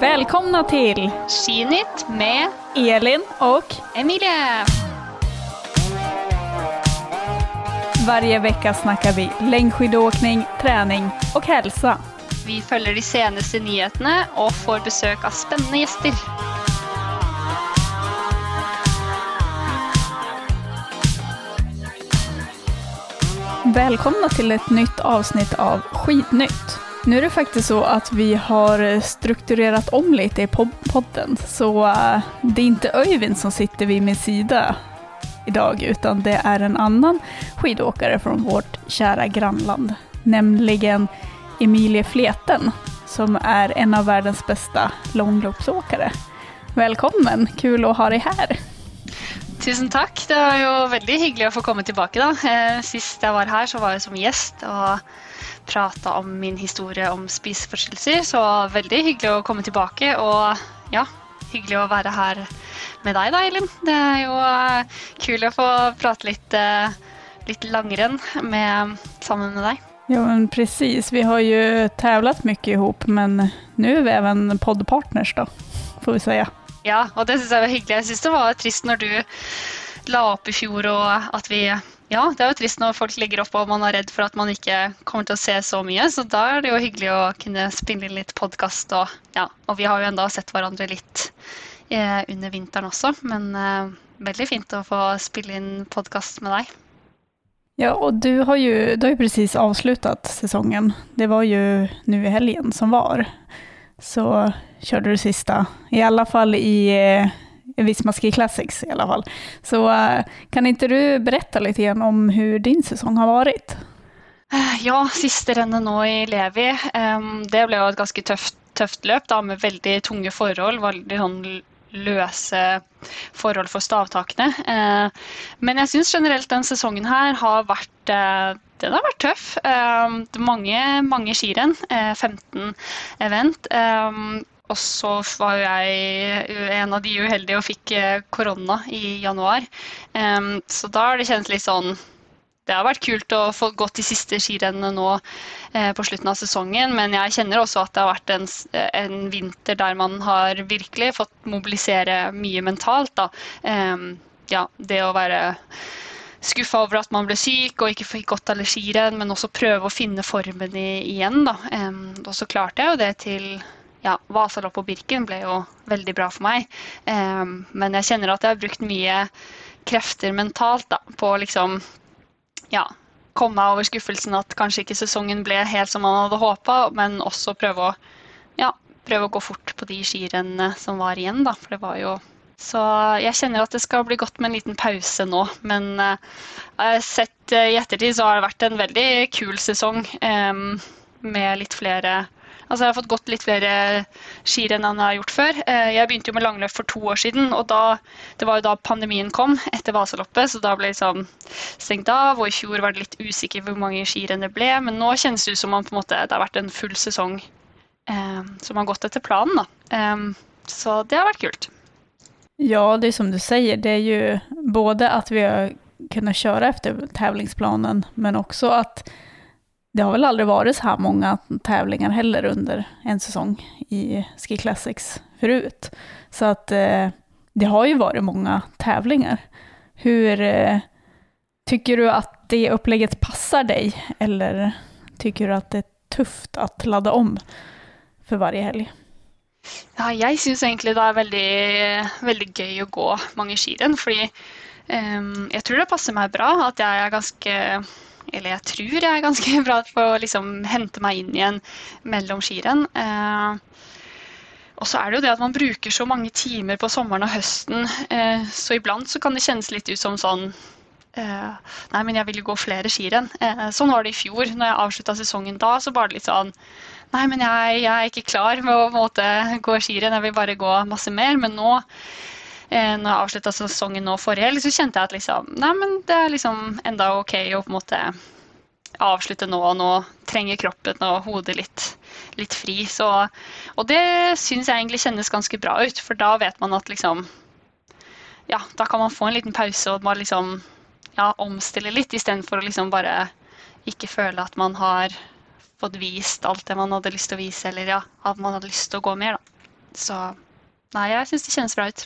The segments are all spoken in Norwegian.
Välkomna till Skinytt med Elin och Emilie. varje vecka snackar vi längdskidåkning, träning och hälsa. Vi følger de seneste nyheterna og får besøk av spennende gjester. Välkomna till ett nytt avsnitt av Skidnytt. Nu är det faktiskt så att vi har strukturerat om lite i podden, så eh, det är inte Öyvind som sitter vid min sida idag, utan det är en annan skidåkare från vårt kära grannland, nämligen Emilie Fleten, som är en av världens bästa långloppsåkare. Välkommen, kul att ha dig här. Tusen takk. Det var jo veldig hyggelig å få komme tilbake. da. Eh, Sist jeg var her, så var jeg som gjest og prata om min historie om spiseforstyrrelser. Så veldig hyggelig å komme tilbake. Og ja, hyggelig å være her med deg da, Elin. Det er jo eh, kult å få prate litt, eh, litt langrenn med, sammen med deg. Ja, men precis. Vi har ju tävlat mycket ihop, men nu är vi även poddpartners då, får vi säga. Ja, og det syns jeg var hyggelig. Jeg syns det var trist når du la opp i fjor, og at vi Ja, det er jo trist når folk legger opp og man er redd for at man ikke kommer til å se så mye, så da er det jo hyggelig å kunne spille inn litt podkast og ja. Og vi har jo enda sett hverandre litt eh, under vinteren også, men eh, veldig fint å få spille inn podkast med deg. Ja, og du har jo, du har jo precis avsluttet sesongen. Det var jo nu i helgen som var. Så körde du sista, i alla fall i eh, Vismaski Classics i alla fall. Så eh, kan inte du berätta lite grann om hur din säsong har varit? Eh, Ja, siste rennet nå i Levi. det ble jo et ganske tøft, tøft løp da, med veldig tunge forhold. Veldig sånn løse forhold for stavtakene. Eh, men jeg syns generelt den sesongen her har vært eh, den har vært tøff. Mange, mange skirenn. eh, 15 event. Og så var jo jeg en av de uheldige og fikk eh, korona i januar. Så da har det kjentes litt sånn det har vært kult å få gått de siste skirennene nå eh, på slutten av sesongen, men jeg kjenner også at det har vært en, en vinter der man har virkelig fått mobilisere mye mentalt. Da. Ja, det å være skuffa over at man ble syk og ikke fikk gått alle skirenn, men også prøve å finne formen i, igjen. Da. Um, og så klarte jeg jo det til ja, Vasalopp og Birken ble jo veldig bra for meg. Em, men jeg kjenner at jeg har brukt mye krefter mentalt da, på å liksom ja, komme meg over skuffelsen at kanskje ikke sesongen ble helt som man hadde håpa, men også prøve å, ja, prøve å gå fort på de skirennene som var igjen, da. For det var jo Så jeg kjenner at det skal bli godt med en liten pause nå. Men uh, sett uh, i ettertid så har det vært en veldig kul sesong um, med litt flere Altså jeg har fått gått litt flere skirenn enn jeg har gjort før. Eh, Jeg begynte jo med langløp for to år siden, og da, det var jo da pandemien kom etter Vasaloppet, så da ble liksom stengt av. Og i fjor var det litt usikker hvor mange skirenn det ble, men nå kjennes det ut som om måte, det har vært en full sesong eh, som har gått etter planen. Em, så det har vært kult. Ja, det er som du sier, det er jo både at vi har kunnet kjøre efter tävlingsplanen, men også att det har vel aldri vært så här många tävlingar heller under en säsong i Ski Classics förut. Så att eh, det har ju varit många tävlingar. Hur eh, tycker du att det upplägget passar dig? Eller tycker du att det er tufft att ladda om för varje helg? Ja, jeg syns egentlig det er veldig, veldig gøy å gå mange skirenn, fordi um, jeg tror det passer meg bra at jeg er ganske Eller jeg tror jeg er ganske bra på å liksom hente meg inn igjen mellom skirenn. Eh, og så er det jo det at man bruker så mange timer på sommeren og høsten, eh, så iblant så kan det kjennes litt ut som sånn eh, Nei, men jeg vil jo gå flere skirenn. Sånn var det i fjor. Når jeg avslutta sesongen da, så var det litt sånn Nei, men jeg, jeg er ikke klar med å måte, gå skirenn, jeg vil bare gå masse mer. Men nå, når jeg avslutta sesongen nå forrige helg, så kjente jeg at liksom, nei, men det er liksom enda ok å på en måte avslutte nå, og nå trenger kroppen og hodet litt, litt fri. Så, og det syns jeg egentlig kjennes ganske bra ut, for da vet man at liksom Ja, da kan man få en liten pause og man liksom ja, omstille litt, istedenfor å liksom bare ikke føle at man har fått vist alt det man hadde lyst til å vise, eller ja, at man hadde lyst til å gå mer. Da. Så nei, jeg syns det kjennes bra ut.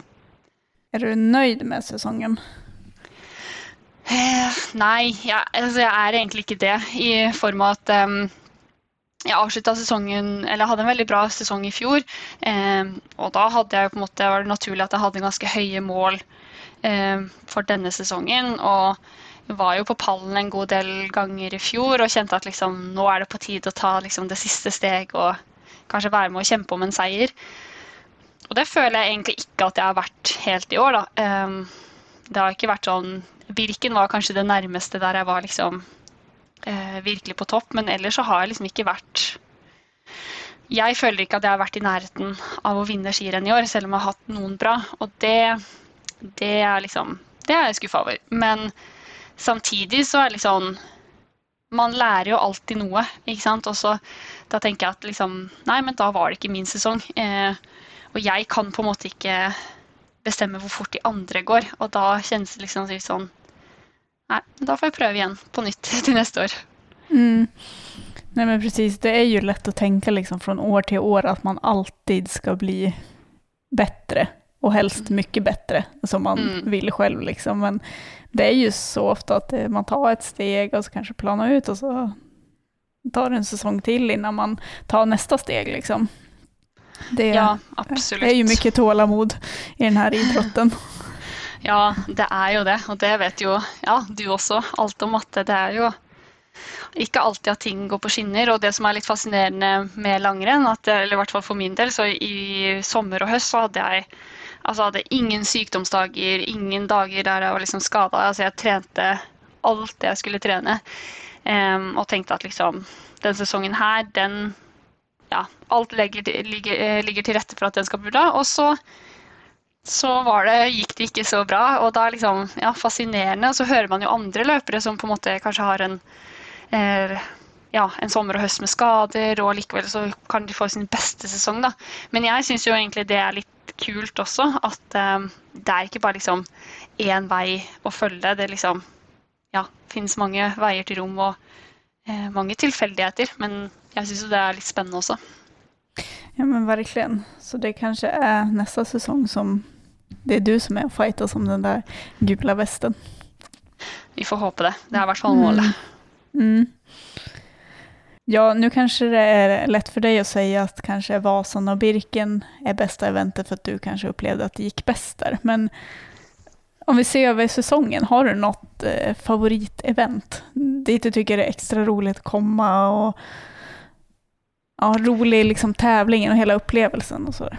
Er du nøyd med sesongen? Eh, nei, jeg, altså, jeg, er egentlig ikke det. I form av at um, jeg avslutta sesongen Eller hadde en veldig bra sesong i fjor. Eh, og da hadde jeg på en måte, var det naturlig at jeg hadde ganske høye mål eh, for denne sesongen. Og var jo på pallen en god del ganger i fjor og kjente at liksom, nå er det på tide å ta liksom, det siste steg og kanskje være med å kjempe om en seier. Og det føler jeg egentlig ikke at jeg har vært helt i år, da. Um, det har ikke vært sånn Birken var kanskje det nærmeste der jeg var liksom uh, virkelig på topp, men ellers så har jeg liksom ikke vært Jeg føler ikke at jeg har vært i nærheten av å vinne skirenn i år, selv om jeg har hatt noen bra. Og det, det er liksom Det er jeg skuffa over. Men samtidig så er det liksom Man lærer jo alltid noe, ikke sant. Og så da tenker jeg at liksom Nei, men da var det ikke min sesong. Eh, og jeg kan på en måte ikke bestemme hvor fort de andre går. Og da kjennes det liksom sånn Nei, da får jeg prøve igjen på nytt til neste år. Mm. Nei, men precis, det er jo lett å tenke liksom fra år til år at man alltid skal bli bedre. Og helst mye bedre, som man mm. vil selv, Liksom. Men det er jo så ofte at man tar et steg og så kanskje planer ut og så tar en säsong till innan man tar nästa steg. Liksom. Det ja, absolutt. är ju mycket tålamod i den här idrotten. Ja, det er jo det, og det vet jo ja, du også alt om at det er jo ikke alltid at ting går på skinner. Og det som er litt fascinerende med langrenn, at, eller i hvert fall for min del, så i sommer og høst så hadde jeg Altså hadde ingen sykdomsdager, ingen dager der jeg var liksom skada. Altså jeg trente alt det jeg skulle trene. Um, og tenkte at liksom den sesongen her, den Ja, alt ligger, ligger, eh, ligger til rette for at den skal bra. Og så, så det, gikk det ikke så bra. Og da liksom Ja, fascinerende. Og så hører man jo andre løpere som på en måte kanskje har en eh, ja, en sommer og høst med skader, og likevel så kan de få sin beste sesong. da. Men jeg syns jo egentlig det er litt kult også. At um, det er ikke bare liksom én vei å følge. Det liksom ja, finnes mange veier til rom og eh, mange tilfeldigheter. Men jeg syns det er litt spennende også. Ja, men verkligen. Så det kanskje er neste sesong som det er du som er fighter som den der gula vesten. Vi får håpe det. Det er i hvert fall målet. Mm. Mm. Ja, nå kanskje det er lett for deg å si at kanskje Vasan og Birken er beste eventet for at du kanskje opplevde at det gikk best der, Men om vi ser over sesongen, har du noe eh, favoritevent dit du tycker det er ekstra rolig å komme? och ja, rolig liksom, tävlingen og hele upplevelsen och sådär?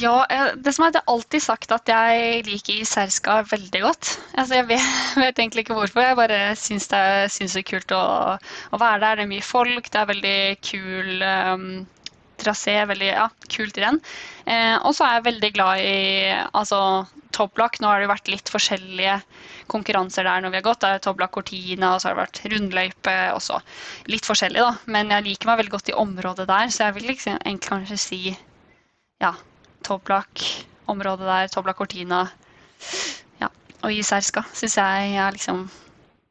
Ja, det som er, det alltid sagt at jeg liker Iserska veldig godt. Altså, jeg vet, vet, egentlig ikke hvorfor, jeg bare syns det, syns det er kult å, å, være der. Det er mye folk, det er veldig kul um, trasé, veldig ja, kult renn. Eh, og så er jeg veldig glad i altså, topplakk. Nå har det vært litt forskjellige konkurranser der når vi har gått. Det er topplakk Cortina, og så har det vært rundløype også. Litt forskjellig, da. Men jeg liker meg veldig godt i området der, så jeg vil liksom, egentlig kanskje si ja, Toblak-området der, Toblak Cortina ja, og Iserska, syns jeg er liksom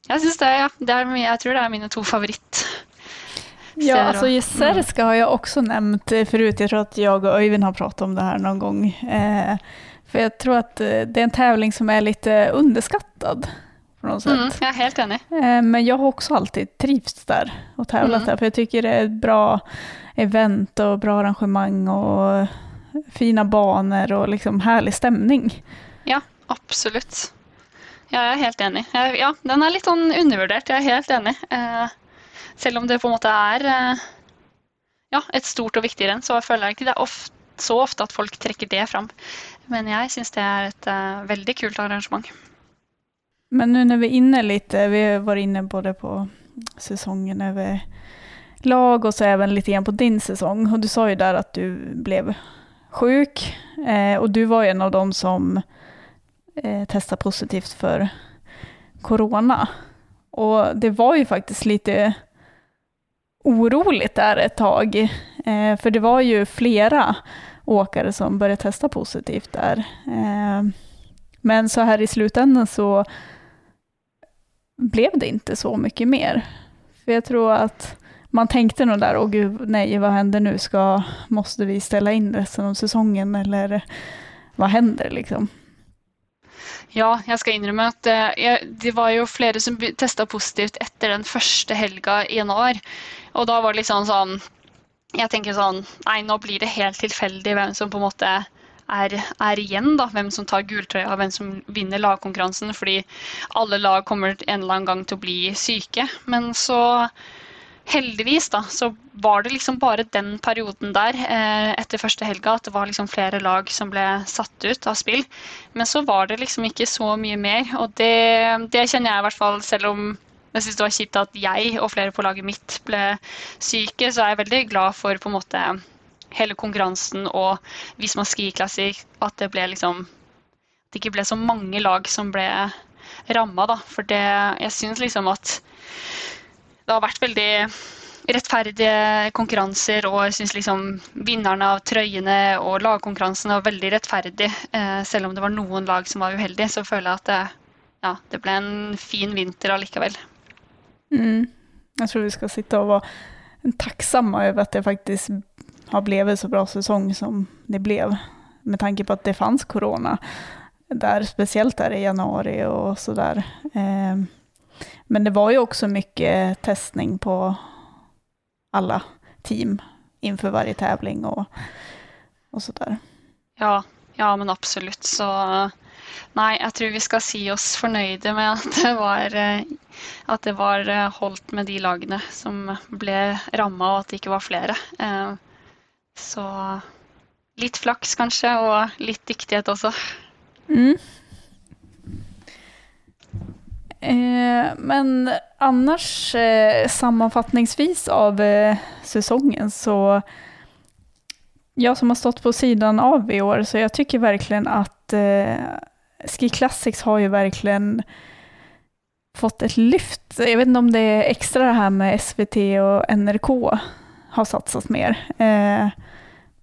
Jeg synes det, ja, det er, jeg tror det er mine to favoritt. Ja, alltså Jezerska har jag också nämnt förut. Jag tror att jag och Öyvind har pratat om det här någon gång. Eh, för jag tror att eh, det är en tävling som är lite underskattad. På något sätt. Mm, jag är helt enig. Eh, men jag har också alltid trivts där och tävlat mm. där. För jag tycker det är ett bra event och bra arrangemang och fina banor og liksom herlig stämning. Ja, absolut. Ja, jeg er helt enig. Ja, den er litt sånn undervurdert, jeg er helt enig. Eh, selv om det på en måte er eh, ja, et stort og viktig renn, så føler jeg ikke det er ofte, så ofte at folk trekker det fram. Men jeg syns det er et uh, veldig kult arrangement. Men nå når vi er inne litt, vi var inne både på sesongen over lag og så även litt igjen på din sesong. Og du sa jo der at du ble sjuk eh, og du var en av dem som eh, testa positivt for korona. Og det var jo faktisk lite oroligt där ett tag, eh, för det var ju flera åkare som började testa positivt där. Eh, men så här i slutändan så blev det inte så mycket mer. För jag tror att man tänkte nog där, åh gud, nej, vad händer nu? Ska, måste vi ställa in resten av säsongen eller vad händer liksom? Ja, jeg skal innrømme at jeg, det var jo flere som testa positivt etter den første helga i januar. Og da var det liksom sånn Jeg tenker sånn Nei, nå blir det helt tilfeldig hvem som på en måte er, er igjen. da, Hvem som tar gultrøya, hvem som vinner lagkonkurransen. Fordi alle lag kommer en eller annen gang til å bli syke. Men så heldigvis da, så var det liksom bare den perioden der eh, etter første helga at det var liksom flere lag som ble satt ut av spill. Men så var det liksom ikke så mye mer. Og det, det kjenner jeg i hvert fall, selv om jeg syns det var kjipt at jeg og flere på laget mitt ble syke, så er jeg veldig glad for på en måte hele konkurransen og Visma Ski Classic, at det ble liksom det ikke ble så mange lag som ble ramma, da. For det, jeg syns liksom at det har vært veldig rettferdige konkurranser, og jeg syns liksom vinnerne av trøyene og lagkonkurransen var veldig rettferdig. Eh, selv om det var noen lag som var uheldige, så føler jeg at det, ja, det ble en fin vinter allikevel. Mm. Jeg tror vi skal sitte og være tacksamma over att det faktiskt har blivit så bra säsong som det blev. Med tanke på att det fanns corona där, speciellt där i januari och sådär. Eh, men det var ju också mycket testning på alla team inför varje tävling och, och sådär. Ja, ja, men absolutt. Så nei, jeg tror vi skal si oss fornøyde med at det var, eh, at det var eh, holdt med de lagene som ble ramma, og at det ikke var flere. Eh, så litt flaks kanskje, og litt dyktighet også. Mm. Men annars eh, sammanfattningsvis av eh, så jag som har stått på sidan av i år så jag tycker verkligen att eh, Ski Classics har ju verkligen fått ett lyft. Jag vet inte om det är extra det här med SVT och NRK har satsat mer. Eh,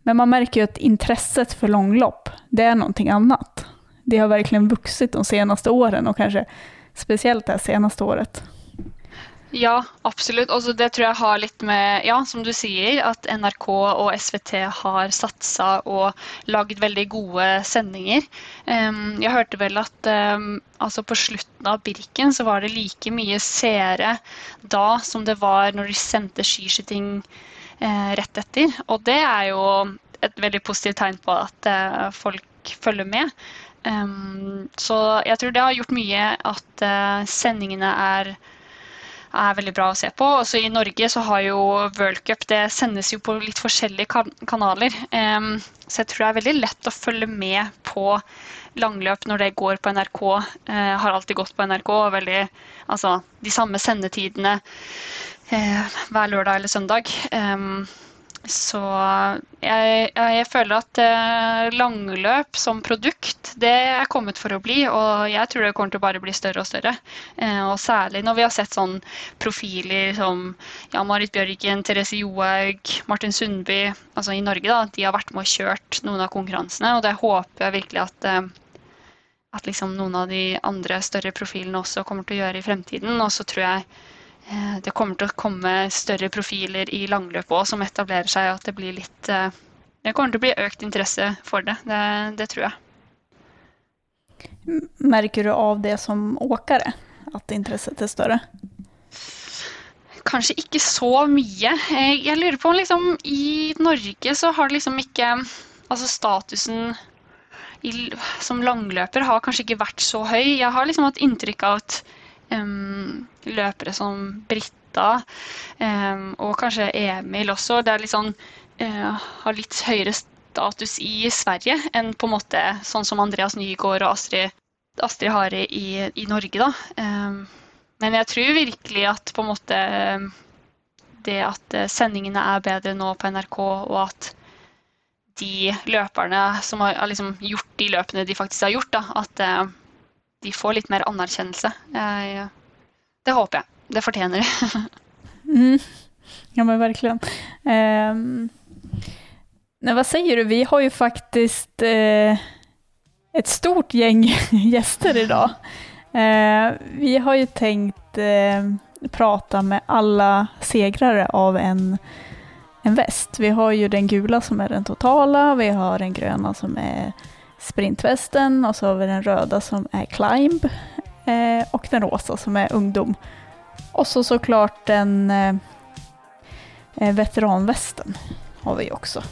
men man märker ju att intresset för långlopp, det är någonting annat. Det har verkligen vuxit de senaste åren och kanske speciellt det senaste året. Ja, absolutt. Også det tror jeg har litt med, ja, som du sier, at NRK og SVT har satsa og lagd veldig gode sendinger. Um, jeg hørte vel at um, altså på slutten av Birken så var det like mye seere da som det var når de sendte skiskyting uh, rett etter. Og det er jo et veldig positivt tegn på at uh, folk følger med. Um, så jeg tror det har gjort mye at uh, sendingene er er veldig bra å se på. Også I Norge så har jo World Cup det sendes jo på litt forskjellige kan kanaler. Um, så jeg tror det er veldig lett å følge med på langløp når det går på NRK. Uh, har alltid gått på NRK. Veldig, altså, de samme sendetidene uh, hver lørdag eller søndag. Um, så jeg, jeg, føler at eh, langløp som produkt, det er kommet for å bli. Og jeg tror det kommer til å bare bli større og større. Eh, og særlig når vi har sett sånn profiler som ja, Marit Bjørgen, Therese Johaug, Martin Sundby altså i Norge. da, De har vært med og kjørt noen av konkurransene, og det håper jeg virkelig at eh, at liksom noen av de andre større profilene også kommer til å gjøre i fremtiden. Og så tror jeg det kommer til å komme større profiler i langløpet òg som etablerer seg, at det blir litt eh, Det kommer til å bli økt interesse for det. Det, det tror jeg. Merker du av det som åkere, at interesset er større? Kanskje ikke så mye. Jeg lurer på om liksom i Norge så har det liksom ikke Altså statusen i, som langløper har kanskje ikke vært så høy. Jeg har liksom hatt inntrykk av at løpere som Britta og kanskje Emil også. Det er litt sånn, uh, har litt høyere status i Sverige enn på en måte sånn som Andreas Nygaard og Astrid, Astrid Hare i, i, Norge. Da. Men jeg tror virkelig at på en måte det at eh, sendingene er bedre nå på NRK, og at de løperne som har liksom gjort de løpene de faktisk har gjort, da, at uh, de får litt mer anerkjennelse. det håper jeg. Det fortjener de. mm. Ja, men verkligen. Um, nej, vad säger du? Vi har ju faktiskt uh, ett stort gäng gäster idag. Uh, vi har ju tänkt uh, prata med alla segrare av en, en väst. Vi har ju den gula som är den totala, vi har den gröna som är sprintvästen och så har vi den röda som är climb eh, och den rosa som är ungdom. Och så såklart den eh, eh veteranvästen har vi också.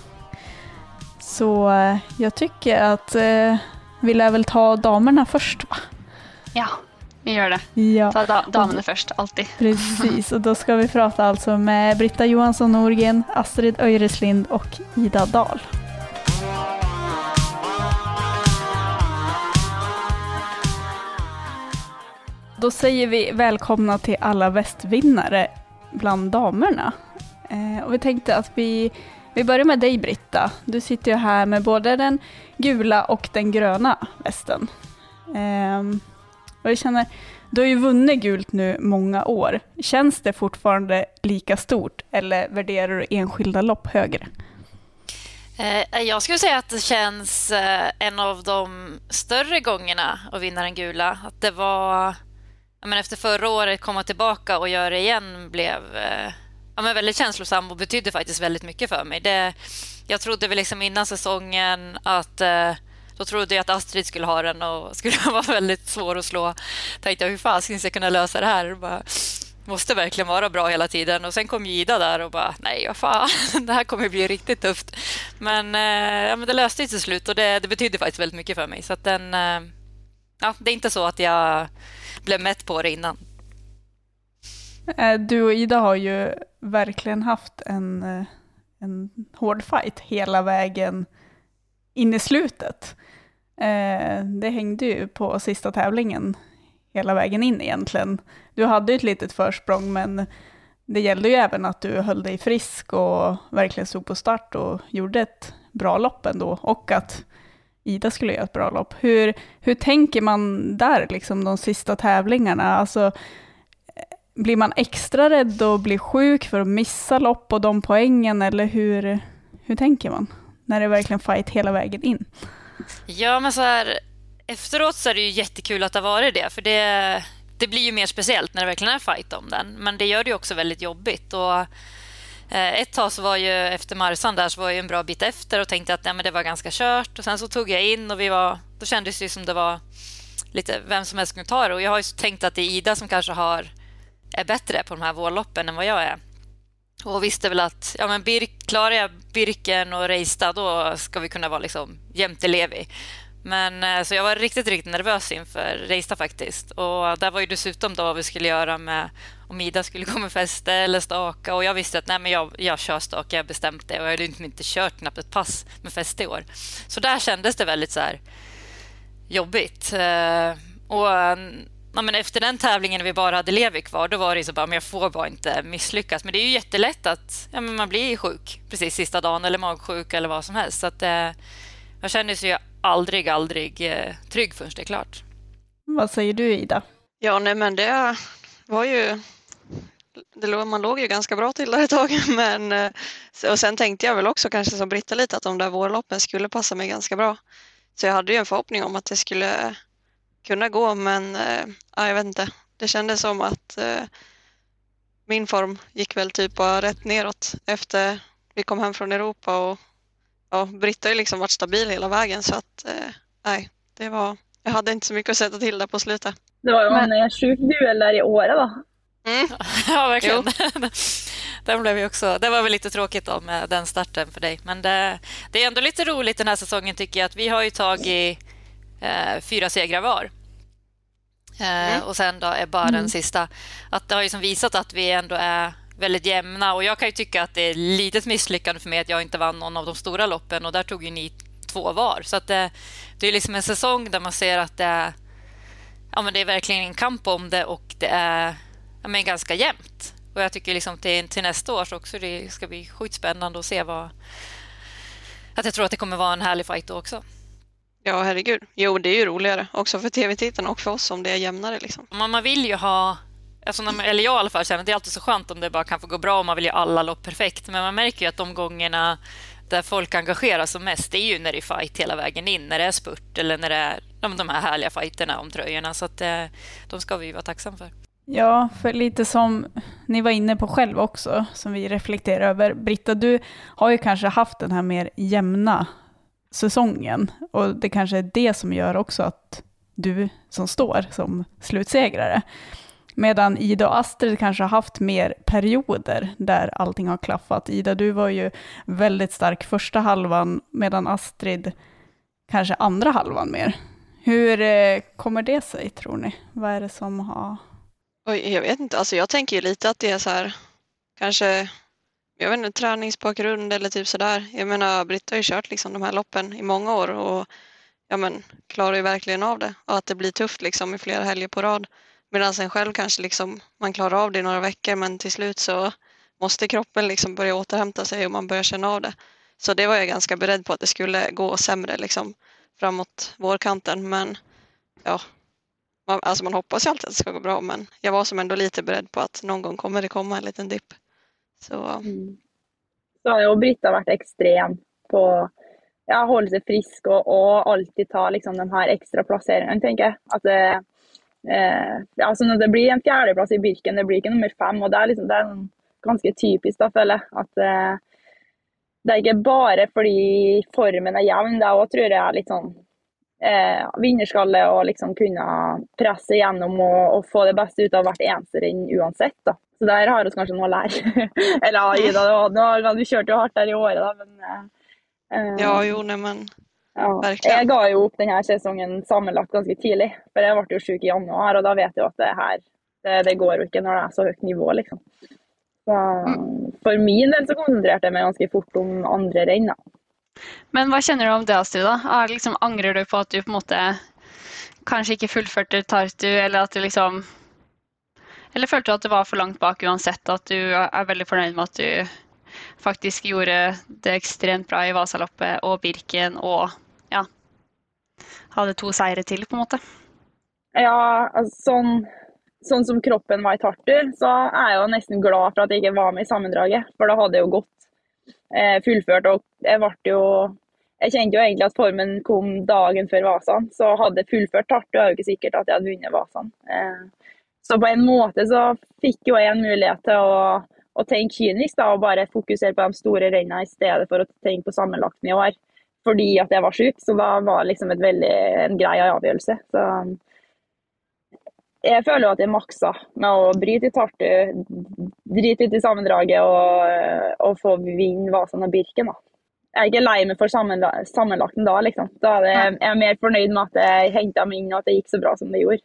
Så eh, jag tycker att eh, vi lär väl ta damerna först va? Ja, vi gör det. Ja. Ta da damerna först, alltid. Precis, och då ska vi prata alltså med Britta Johansson Norgren, Astrid Öjreslind och Ida Dahl. Då säger vi välkomna till alla västvinnare bland damerna. Eh, och vi tänkte att vi, vi börjar med dig Britta. Du sitter ju här med både den gula och den gröna västen. Eh, och jag känner, du har ju vunnit gult nu många år. Känns det fortfarande lika stort eller värderar du enskilda lopp högre? Eh, jag skulle säga att det känns eh, en av de större gångerna att vinna den gula. Att det var, men efter förra året, komma tillbaka och göra det igen blev eh, ja, men väldigt känslosam och betydde faktiskt väldigt mycket för mig. Det, jag trodde väl liksom innan säsongen att då trodde jag att Astrid skulle ha den och skulle vara väldigt svår att slå. Tänkte jag, hur fan ska jag kunna lösa det här? Bara, måste verkligen vara bra hela tiden. Och sen kom Ida där och bara, nej vad fan, det här kommer bli riktigt tufft. Men, eh, ja, men det löste sig till slut och det, det betydde faktiskt väldigt mycket för mig. Så den, eh, ja, det är inte så att jag blev mätt på det innan. Eh, du och Ida har ju verkligen haft en, en hård fight hela vägen in i slutet. Eh, det hängde ju på sista tävlingen hela vägen in egentligen. Du hade ju ett litet försprång men det gällde ju även att du höll dig frisk och verkligen stod på start och gjorde ett bra lopp ändå och att Ida skulle göra ett bra lopp. Hur, tänker man där, liksom de sista tävlingarna? Alltså, blir man extra rädd och blir sjuk för att missa lopp och de poängen, eller hur, tänker man? När det är verkligen fight hela vägen in. Ja, men så här, efteråt så är det ju jättekul att har varit det, för det, det blir ju mer speciellt när det verkligen är fight om den. Men det gör det ju också väldigt jobbigt. Och, ett tag så var ju efter Marsan där så var jag en bra bit efter och tänkte att ja, men det var ganska kört. Och Sen så tog jag in och vi var, då kändes det som det var lite vem som helst kunde ta det. Och jag har jo tänkt att det är Ida som kanske har, är bättre på de här vårloppen än vad jag är. Och visste väl att ja, men Birk, klarar jag Birken och Reista då ska vi kunna vara liksom jämte Levi. Men eh, så jag var riktigt, riktigt nervös inför Reista faktiskt. Och där var ju dessutom då vad vi skulle göra med om Ida skulle gå med fäste eller staka. Och jag visste att nej, men jag, jag kör staka, jag bestemte bestämt det. Och jag hade liksom inte kört knappt ett pass med feste i år. Så där kändes det väldigt så här jobbigt. Eh, och ja, men efter den tävlingen när vi bara hade Levi kvar, då var det så bara, men jag får bara inte misslyckas. Men det är ju jättelätt att ja, men man blir sjuk precis sista dagen eller magsjuk eller vad som helst. Så att, eh, jag känner sig aldrig, aldrig eh, trygg förrän det är klart. Vad säger du Ida? Ja, nej men det var ju det, man låg ju ganska bra till där ett tag. Men, eh, och sen tänkte jag väl också kanske som Britta lite att de där vårloppen skulle passa mig ganska bra. Så jag hade ju en förhoppning om att det skulle kunna gå men ja, jag vet inte. Det kändes som att min form gick väl typ bara rätt neråt efter vi kom hem från Europa och ja, Britta har ju liksom varit stabil hela vägen så att nej, det var, jag hade inte så mycket att sätta till där på slutet. Det var ju en sjuk duell där i året, va? Mm. Ja, verkligen. den blev ju också, det var väl lite tråkigt då med den starten för dig. Men det, det är ändå lite roligt den här säsongen tycker jag att vi har ju tagit eh, fyra segrar var. Eh, mm. Och sen då är bara mm. den sista. Att det har ju som visat att vi ändå är väldigt jämna och jag kan ju tycka att det är litet misslyckande för mig att jag inte vann någon av de stora loppen och där tog ju ni två var. Så att det, det är liksom en säsong där man ser att det är, ja, men det är verkligen en kamp om det och det är ja, men ganska jämnt. Och jag tycker liksom till, till nästa år så också det ska bli skitspännande att se vad... Att jag tror att det kommer vara en härlig fight då också. Ja, herregud. Jo, det är ju roligare också för tv-tittarna och för oss om det är jämnare. Liksom. Man vill ju ha, alltså, eller jag i alla fall känner att det är alltid så skönt om det bara kan få gå bra och man vill ju alla lopp perfekt. Men man märker ju att de gångerna där folk engagerar sig mest, det är ju när det är fight hela vägen in, när det är spurt eller när det är de här härliga fighterna om tröjorna. Så att, eh, de ska vi vara tacksamma för. Ja, för lite som ni var inne på själv också, som vi reflekterar över. Britta, du har ju kanske haft den här mer jämna säsongen. Och det kanske är det som gör också att du som står som slutsegrare. Medan Ida och Astrid kanske har haft mer perioder där allting har klaffat. Ida, du var ju väldigt stark första halvan, medan Astrid kanske andra halvan mer. Hur eh, kommer det sig, tror ni? Vad är det som har... Oj, jag vet inte, alltså jag tänker ju lite att det är så här, kanske, jag vet inte, träningsbakgrund eller typ sådär. Jag menar, Britta har ju kört liksom de här loppen i många år och ja men, klarar ju verkligen av det och att det blir tufft liksom i flera helger på rad. Medan en själv kanske liksom, man klarar av det i några veckor men till slut så måste kroppen liksom börja återhämta sig och man börjar känna av det. Så det var jag ganska beredd på att det skulle gå sämre liksom framåt vårkanten men ja, man, alltså man hoppas ju alltid att det ska gå bra men jag var som ändå lite beredd på att någon gång kommer det komma en liten dipp. Så. Mm. Så har jo Britta vært ekstrem på ja, holde seg frisk og, og alltid ta liksom, de her ekstra plasseringene, tenker jeg. At det, eh, altså, når det blir en fjerdeplass i Birken, det blir ikke nummer fem. og Det er, liksom, det er ganske typisk, da, føler jeg. At eh, det er ikke bare fordi formen er jevn, det òg tror jeg er litt sånn eh, vinnerskalle og liksom kunne presse gjennom og, og, få det beste ut av hvert eneste renn uansett. da. Så der har vi kanskje noe å lære. Eller Ida, du, du kjørte jo hardt der i året, da, men eh, ja, jo, neimen. ja. Jeg ga jo opp denne sesongen sammenlagt ganske tidlig, for jeg ble jo syk i januar, og da vet jeg at det her det, det går jo ikke når det er så høyt nivå, liksom. Så, for min del så konsentrerte jeg meg ganske fort om andre renn. Men hva kjenner du om det, Astrid? da? Liksom, angrer du på at du på en måte kanskje ikke fullførte Tartu, eller at du liksom Eller følte du at det var for langt bak uansett, at du er veldig fornøyd med at du faktisk gjorde det ekstremt bra i Vasaloppet og Birken og ja, hadde to seire til, på en måte. Ja, altså, sånn, sånn, som kroppen var i Tartu, så er jeg jo nesten glad for at jeg ikke var med i sammendraget. For da hadde jeg jo gått eh, fullført, og jeg ble jo jeg kjente jo egentlig at formen kom dagen før Vasan, så hadde jeg fullført Tartu, er jo ikke sikkert at jeg hadde vunnet Vasan. Eh, så på en måte så fikk jo jeg en mulighet til å å tenke kynisk da, og bare fokusere på de store rennene i stedet for å tenke på sammenlagten i år. Fordi at jeg var syk, så da var det liksom veldig, en grei avgjørelse. Så jeg føler jo at jeg maksa med å bryte i Tartu, drite ut i sammendraget og, og få vinne Vasan og Birken. da. Jeg er ikke lei meg for sammenlagten da, liksom. Da er jeg, jeg er mer fornøyd med at jeg henta meg inn og at det gikk så bra som det gjorde.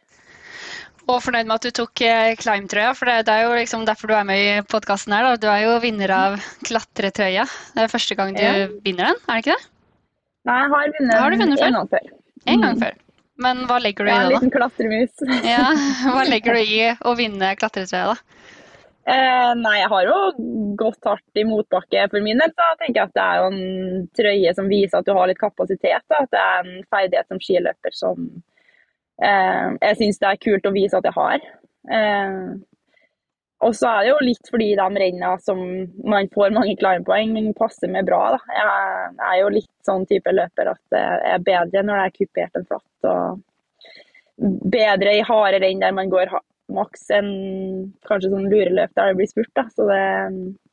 Og fornøyd med at du tok eh, Climb-trøya, for det, er jo liksom derfor du er med i podkasten her. Da. Du er jo vinner av klatretrøya. Det er første gang du ja. vinner den, er det ikke det? Nei, jeg har vunnet, har vunnet en gang før. En gang før. Men hva legger du i det, da? Jeg en liten klatremus. ja, Hva legger du i å vinne klatretrøya, da? Eh, nei, jeg har jo gått hardt i motbakke for min del. Jeg tenker at det er jo en trøye som viser at du har litt kapasitet. Da. At det er en ferdighet som skiløper som Eh, jeg syns det er kult å vise at jeg har. Eh, og så er det jo litt fordi de rennene som man får mange climb-poeng, passer meg bra. Da. Jeg er jo litt sånn type løper at det er bedre når det er kupert enn flatt. Og bedre i harde renn der man går maks enn kanskje sånn lureløp der det blir spurt. Da. Så det,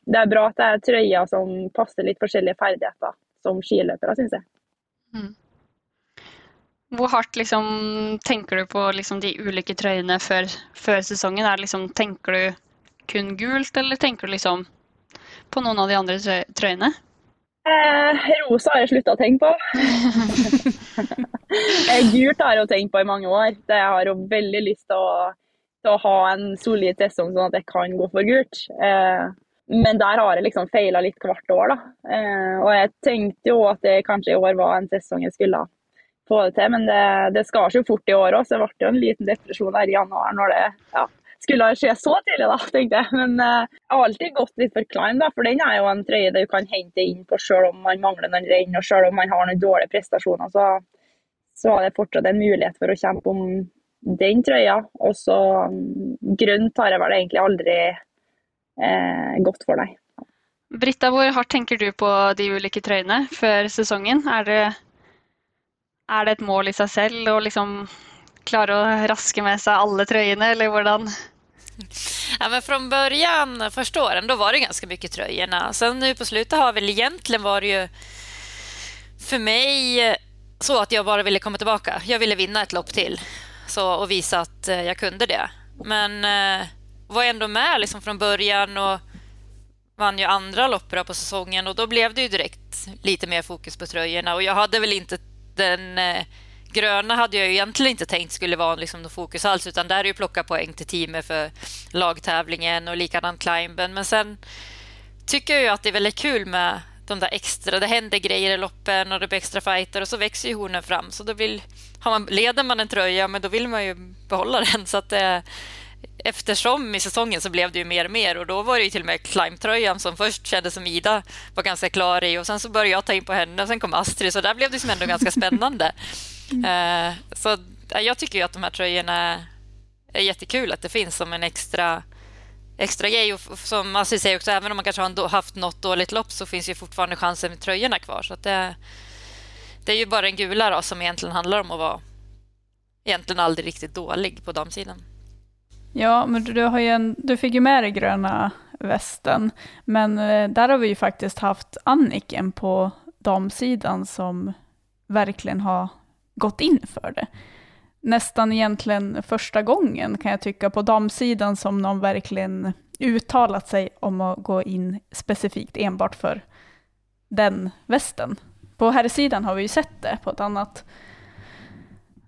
det, er bra at det er trøyer som passer litt forskjellige ferdigheter som skiløpere, syns jeg. Mm. Hvor hardt liksom, tenker du på liksom, de ulike trøyene før, før sesongen? Liksom, tenker du kun gult, eller tenker du liksom på noen av de andre trøyene? Eh, rosa har jeg slutta å tenke på. Eh, gult har jeg jo tenkt på i mange år. Jeg har jo veldig lyst til å, til å ha en solid sesong sånn at jeg kan gå for gult. Eh, men der har jeg liksom feila litt hvert år, da. Eh, og jeg tenkte jo at det kanskje i år var en sesong jeg skulle få det til. Men det, det skar seg fort i år òg, så det ble jo en liten depresjon her i januar når det ja, skulle skje så tidlig, da, tenkte jeg. Men uh, jeg har alltid gått litt for climb, da, for den er jo en trøye du kan hente inn på selv om man mangler noen renn og selv om man har noen dårlige prestasjoner. Så, så er det fortsatt en mulighet for å kjempe om den trøya. Og så um, grønt har jeg vel egentlig aldri eh, gått for, nei. Britta, hvor hardt tenker du på de ulike trøyene før sesongen? Er det er det et mål i seg selv å liksom klare å raske med seg alle trøyene, eller hvordan? Ja, men från början, första åren, då var det ganska mycket tröjorna. Sen nu på slutet har väl egentligen var det ju för mig så att jag bara ville komma tillbaka. Jag ville vinna ett lopp till så, och visa att eh, jag kunde det. Men eh, var ändå med liksom från början och vann ju andra på säsongen och då blev det ju direkt lite mer fokus på tröjorna och jag hade väl inte den eh, gröna hade jag egentligen inte tänkt skulle vara liksom något fokus alls utan där är ju plocka poäng till teamet för lagtävlingen och likadant climben. Men sen tycker jag att det är väldigt kul med de där extra, det händer grejer i loppen och det blir extra fighter och så växer ju hornen fram. Så då vill, har man, leder man en tröja men då vill man ju behålla den. Så att eh, eftersom i säsongen så blev det ju mer och mer och då var det ju till och med climbtröjan som först kändes som Ida var ganska klar i och sen så började jag ta in på henne och sen kom Astrid. Så där blev det som ändå ganska spännande. Mm. Så jag tycker ju att de här tröjorna är jättekul att det finns som en extra extra grej. Och som Astrid säger också, även om man kanske har haft något dåligt lopp så finns ju fortfarande chansen med tröjorna kvar. Så det, det är ju bara en gula då, som egentligen handlar om att vara egentligen aldrig riktigt dålig på damsidan. Ja, men du, har en, du fick ju med dig gröna västen, men eh, där har vi ju faktiskt haft Anniken på damsidan som verkligen har gått in för det. Nästan egentligen första gången kan jag tycka på damsidan som någon verkligen uttalat sig om att gå in specifikt enbart för den västen. På herrsidan har vi ju sett det på ett annat,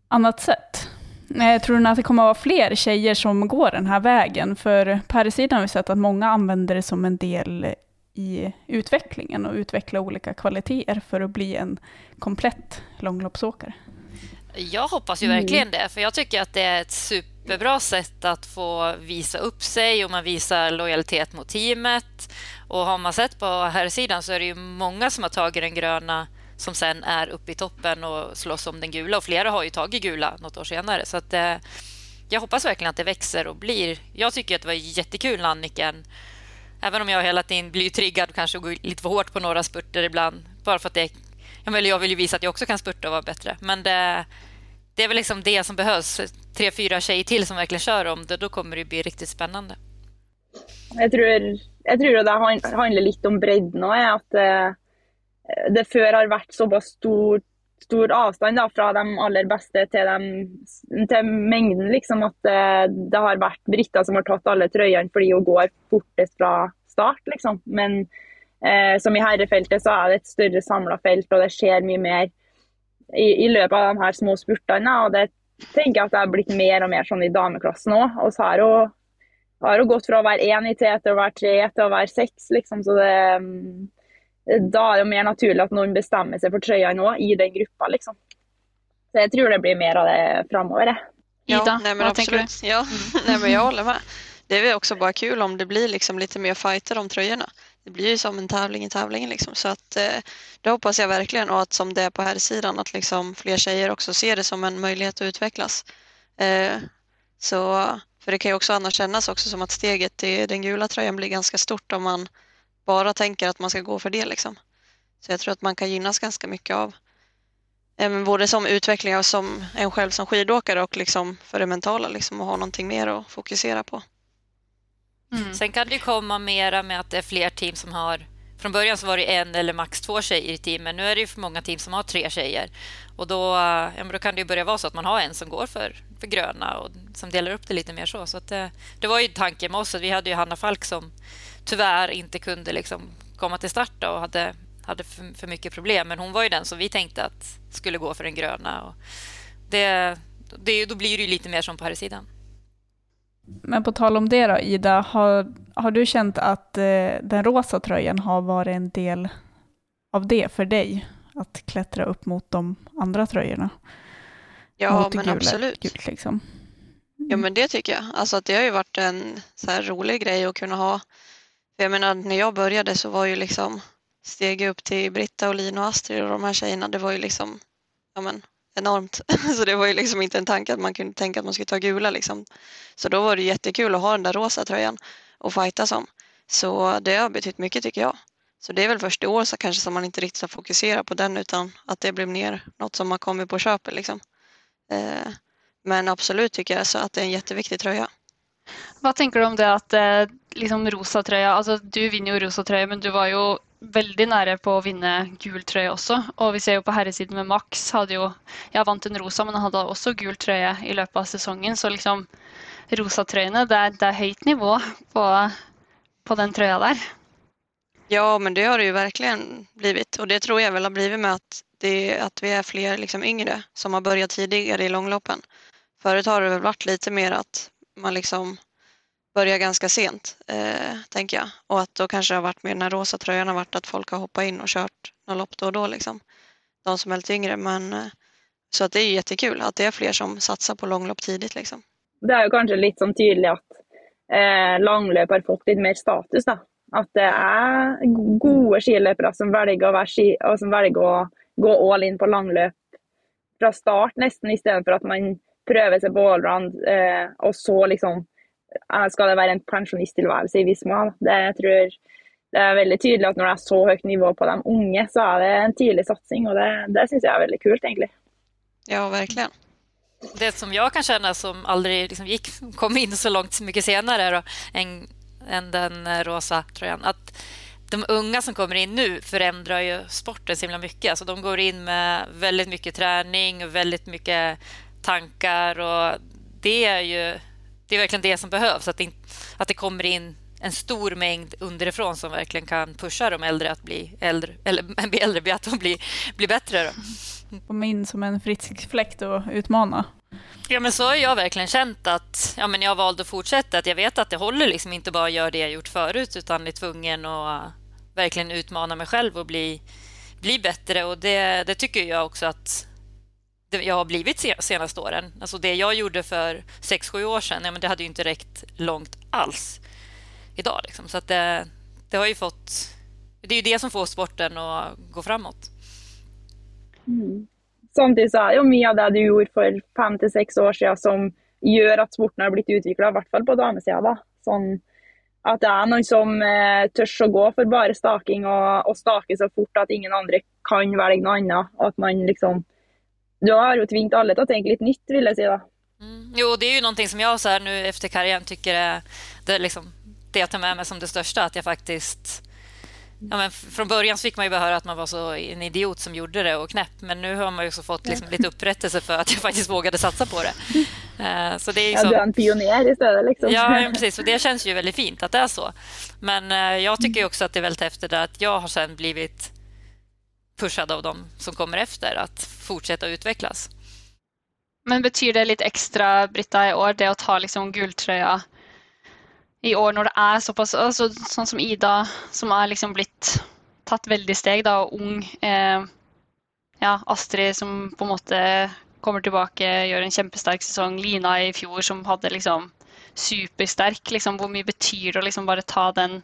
annat sätt. Jag tror att det kommer att vara fler tjejer som går den här vägen, för på här har vi sett att många använder det som en del i utvecklingen och utveckla olika kvaliteter för att bli en komplett långloppsåkare. Jag hoppas ju verkligen mm. det, för jag tycker att det är ett superbra sätt att få visa upp sig och man visar lojalitet mot teamet. Och har man sett på här sidan så är det ju många som har tagit den gröna som sen är uppe i toppen och slåss om den gula. Och flera har ju tagit gula något år senare. Så att, eh, jag hoppas verkligen att det växer och blir... Jag tycker att det var jättekul när Anniken... Även om jag hela tiden blir triggad och kanskje går lite för hårt på några spurter ibland. Bara för att det... Vill, jag vill ju visa att jag också kan spurta och vara bättre. Men det, det är väl liksom det som behövs. Tre, fyra tjejer till som verkligen kör om det. Då kommer det bli riktigt spännande. Jag tror, jag tror det handlar lite om bredden òg. At det, det før har vært såpass stor, stor avstand da, fra de aller beste til, de, til mengden. Liksom, at det, eh, det har vært briter som har tatt alle trøyene fordi hun går fortest fra start. Liksom. Men eh, som i herrefeltet så er det et større samla felt, og det skjer mye mer i, i løpet av de her små spurtene. og det tenker jeg at det har blitt mer og mer sånn i dameklassen òg. Og så har hun, har hun gått fra å være én i tre til å være tre til å være seks. Liksom. Så det, mm, da er det jo mer naturlig at noen bestemmer seg for trøya nå i den gruppa. liksom. Så jeg tror det blir mer av det framover, jeg. ja, nej, men du? Ja, nej, men jeg holder med. Det er også bare bara kul om det blir liksom litt mer fighter om tröjorna. Det blir ju som en tävling i tävlingen liksom. så att eh, det hoppas jag verkligen och att som det är på här sidan att liksom fler tjejer också ser det som en möjlighet att utvecklas. Eh, så, för det kan ju också annars kännas också som att steget till den gula tröjan blir ganska stort om man bara tänker att man ska gå för det. Liksom. Så jag tror att man kan gynnas ganska mycket av eh, både som utveckling och som en själv som skidåkare och liksom för det mentala liksom, och ha någonting mer att fokusera på. Mm. Sen kan det komma mera med att det är fler team som har från början var det en eller max två tjejer i teamen. Nu är det jo för många team som har tre tjejer. Och då, ja, då kan det jo börja vara så att man har en som går för, för gröna och som delar upp det lite mer så. så det, det var ju tanken med oss. Vi hade ju Hanna Falk som tyvärr inte kunde liksom komma till start och hade, hade för, för, problem. Men hon var ju den som vi tänkte att skulle gå för den gröna. Och det, det, då blir det ju lite mer som på här sidan. Men på tal om det då, Ida, har, har du känt att eh, den rosa tröjan har varit en del av det för dig? Att klättra upp mot de andra tröjorna? Ja, men gula, absolut. Gult, liksom. Ja, men det tycker jag. Alltså det har ju varit en så här rolig grej att kunna ha för jag menar, när jag började så var ju liksom steg upp till Britta och Lina och Astrid och de här tjejerna, det var ju liksom ja men, enormt. Så det var ju liksom inte en tanke att man kunde tänka att man skulle ta gula liksom. Så då var det jättekul att ha den där rosa tröjan och fighta som. Så det har betytt mycket tycker jag. Så det är väl först i år så kanske som man inte riktigt har fokuserat på den utan att det blev mer något som har kommit på köpet liksom. Eh, men absolut tycker jag så att det är en jätteviktig tröja. Hva tenker du om det at eh, liksom tröja, altså Du vinner jo tröja men du var jo veldig nære på å vinne gul trøye også. Og vi ser jo på herresiden med Max hadde jo ja, vant en rosa, men hadde også gul trøye i løpet av sesongen. Så liksom rosatrøyene, det, er- det er høyt nivå på, på den trøya der. Ja, men det har det ju verkligen blivit och det tror jag väl har blivit med att, det, att vi är fler liksom yngre som har börjat tidigare i långloppen. Förut har det väl varit lite mer att man liksom börjar ganska sent, eh, tänker jag. Och att då kanske det har varit med den här rosa tröjan har varit att folk har hoppat in och kört några lopp då och då liksom. De som är lite yngre, men eh, så att det är jättekul att det är fler som satsar på långlopp tidigt liksom. Det er ju kanskje litt sånn tydelig at eh, langløp har fått litt mer status. Då. At det er gode skiløpere som som velger å gå all in på langløp fra start, nesten, för at man prøver seg på allround, eh, og så liksom skal det være en pensjonisttilværelse i Visma. Det, jeg tror det er veldig tydelig at når det er så høyt nivå på de unge, så er det en tidlig satsing, og det, det syns jeg er veldig kult, egentlig. Ja, virkelig. Det som jeg kan kjenne, som aldri liksom gikk, kom inn så langt så mye senere enn än, än den eh, rosa trøyen, at de unge som kommer inn nå, forandrer jo sporten så himla mycket. Alltså de går inn med veldig mye trening og veldig mye tanker. og det er ju det är verkligen det som behövs, att det, att det kommer in en stor mängd underifrån som verkligen kan pusha de äldre att bli äldre, eller bli äldre, bli att de blir, blir bättre. Då. Komma in som en frisk fläkt och utmana. Ja, men så har jag verkligen känt att ja, men jag valde att fortsätta. Att jag vet att det håller liksom inte bara att göra det jag gjort förut utan är tvungen att verkligen utmana mig själv och bli, bli bättre. Och det, det tycker jag också att jag har blivit de senaste åren. Alltså det jag gjorde för sex sju år sedan, ja, men det hade ju inte räckt långt alls idag. Liksom. Så det, det har ju fått... Det är ju det som får sporten att gå framåt. Samtidig så er det jo mye av det du gjorde for fem til seks år siden som gjør at sporten har blitt utvikla, i hvert fall på damesida. da. Sånn at det er noen som eh, tør å gå for bare staking og, og stake så fort at ingen andre kan velge noe annet. Og at man liksom Du har jo tvingt alle til å tenke litt nytt, vil jeg si. da. Mm. Jo, det är ju någonting som jag så här nu efter karriären tycker är det, är liksom, det jag tar med mig som det största. Att jag faktiskt... Ja, men fra från början fick man ju höra att man var så en idiot som gjorde det och knäpp. Men nu har man ju fått liksom lite upprättelse för att jag faktiskt vågade satsa på det. Eh, Så det är Ja, liksom, du er en pioner i stedet, liksom. Ja, ja, precis. Och det känns ju väldigt fint att det är så. Men eh, jag tycker også också att det är väldigt häftigt att jag har sen blivit pushad av dem som kommer efter att fortsätta utvecklas. Men betyr det litt ekstra, Britta, i år, det å ta liksom gulltrøya i år når det er såpass altså, Sånn som Ida, som er liksom blitt tatt veldig steg, da, og ung. Eh, ja, Astrid som på en måte kommer tilbake, gjør en kjempesterk sesong. Lina i fjor som hadde liksom supersterk. Liksom, hvor mye betyr det å liksom bare ta den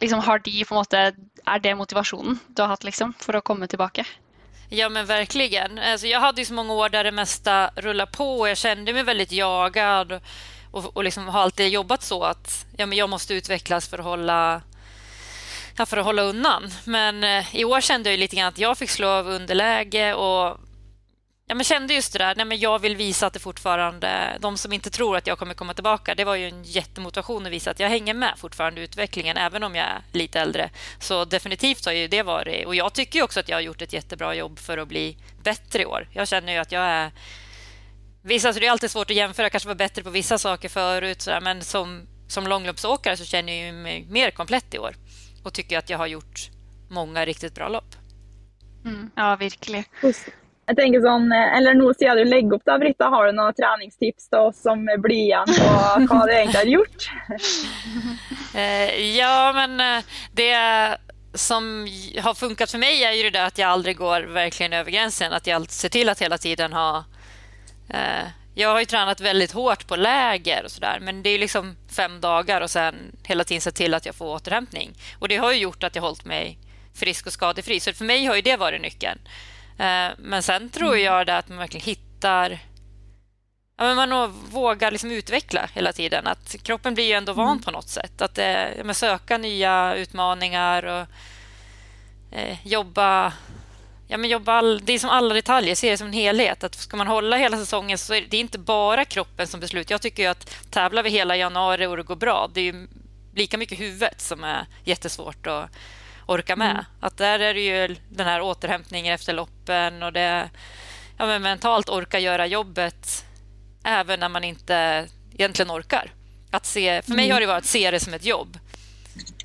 liksom, Har de på en måte Er det motivasjonen du har hatt liksom, for å komme tilbake? Ja, men verkligen. Hade ju så många år där det mesta rullade på och jag kände mig väldigt jagad och, och, liksom har alltid jobbat så att ja, men jag måste utvecklas för att hålla ja, för att hålla undan. Men eh, i år kände ju lite grann att jag slå av underläge och ja, men kände just det där, nej, men jag vill visa att det fortfarande, de som inte tror att jag kommer komma tillbaka, det var ju en jättemotivation att visa att jag hänger med fortfarande i utvecklingen, även om jag är lite äldre. Så definitivt har ju det varit, och jag tycker ju också att jag har gjort ett jättebra jobb för att bli bättre i år. Jag känner ju att jag är Vissa, så det är alltid svårt att jämföra, jag kanske var bättre på vissa saker förut, så där, men som, som långloppsåkare så känner jag mig mer komplett i år och tycker att jag har gjort många riktigt bra lopp. Mm. Ja, virkelig. Jeg tenker sånn, eh, eller Nå siden du legger opp, da, Britta, har du noen treningstips til oss som blir igjen på hva du egentlig har gjort? Eh, ja, men eh, det som har funkat for mig är ju det där att jag aldrig går verkligen över gränsen. Att jag ser till att hela tiden ha... Eh, jag har ju tränat väldigt hårt på läger och sådär, men det är liksom fem dagar och sen hela tiden se till att jag får återhämtning. Och det har ju gjort att jag hållit mig frisk och skadefri. Så för mig har ju det varit nyckeln. Eh, men sen tror jag det att man verkligen hittar Ja, men man vågar liksom utveckla hela tiden. Att kroppen blir ju ändå van på något sätt. Att eh, söka nya utmaningar och eh, jobba, ja, men jobba all, det är som alla detaljer, se det som en helhet. Att ska man hålla hela säsongen så är det inte bara kroppen som beslut. Jag tycker ju att tävlar vi hela januari och det går bra, det är lika mycket huvudet som är jättesvårt att orka med. Mm. Att där är det ju den här återhämtningen efter loppen och det ja, men mentalt orka göra jobbet även när man inte egentligen orkar. Att se, för mig mm. har det varit att se det som ett jobb.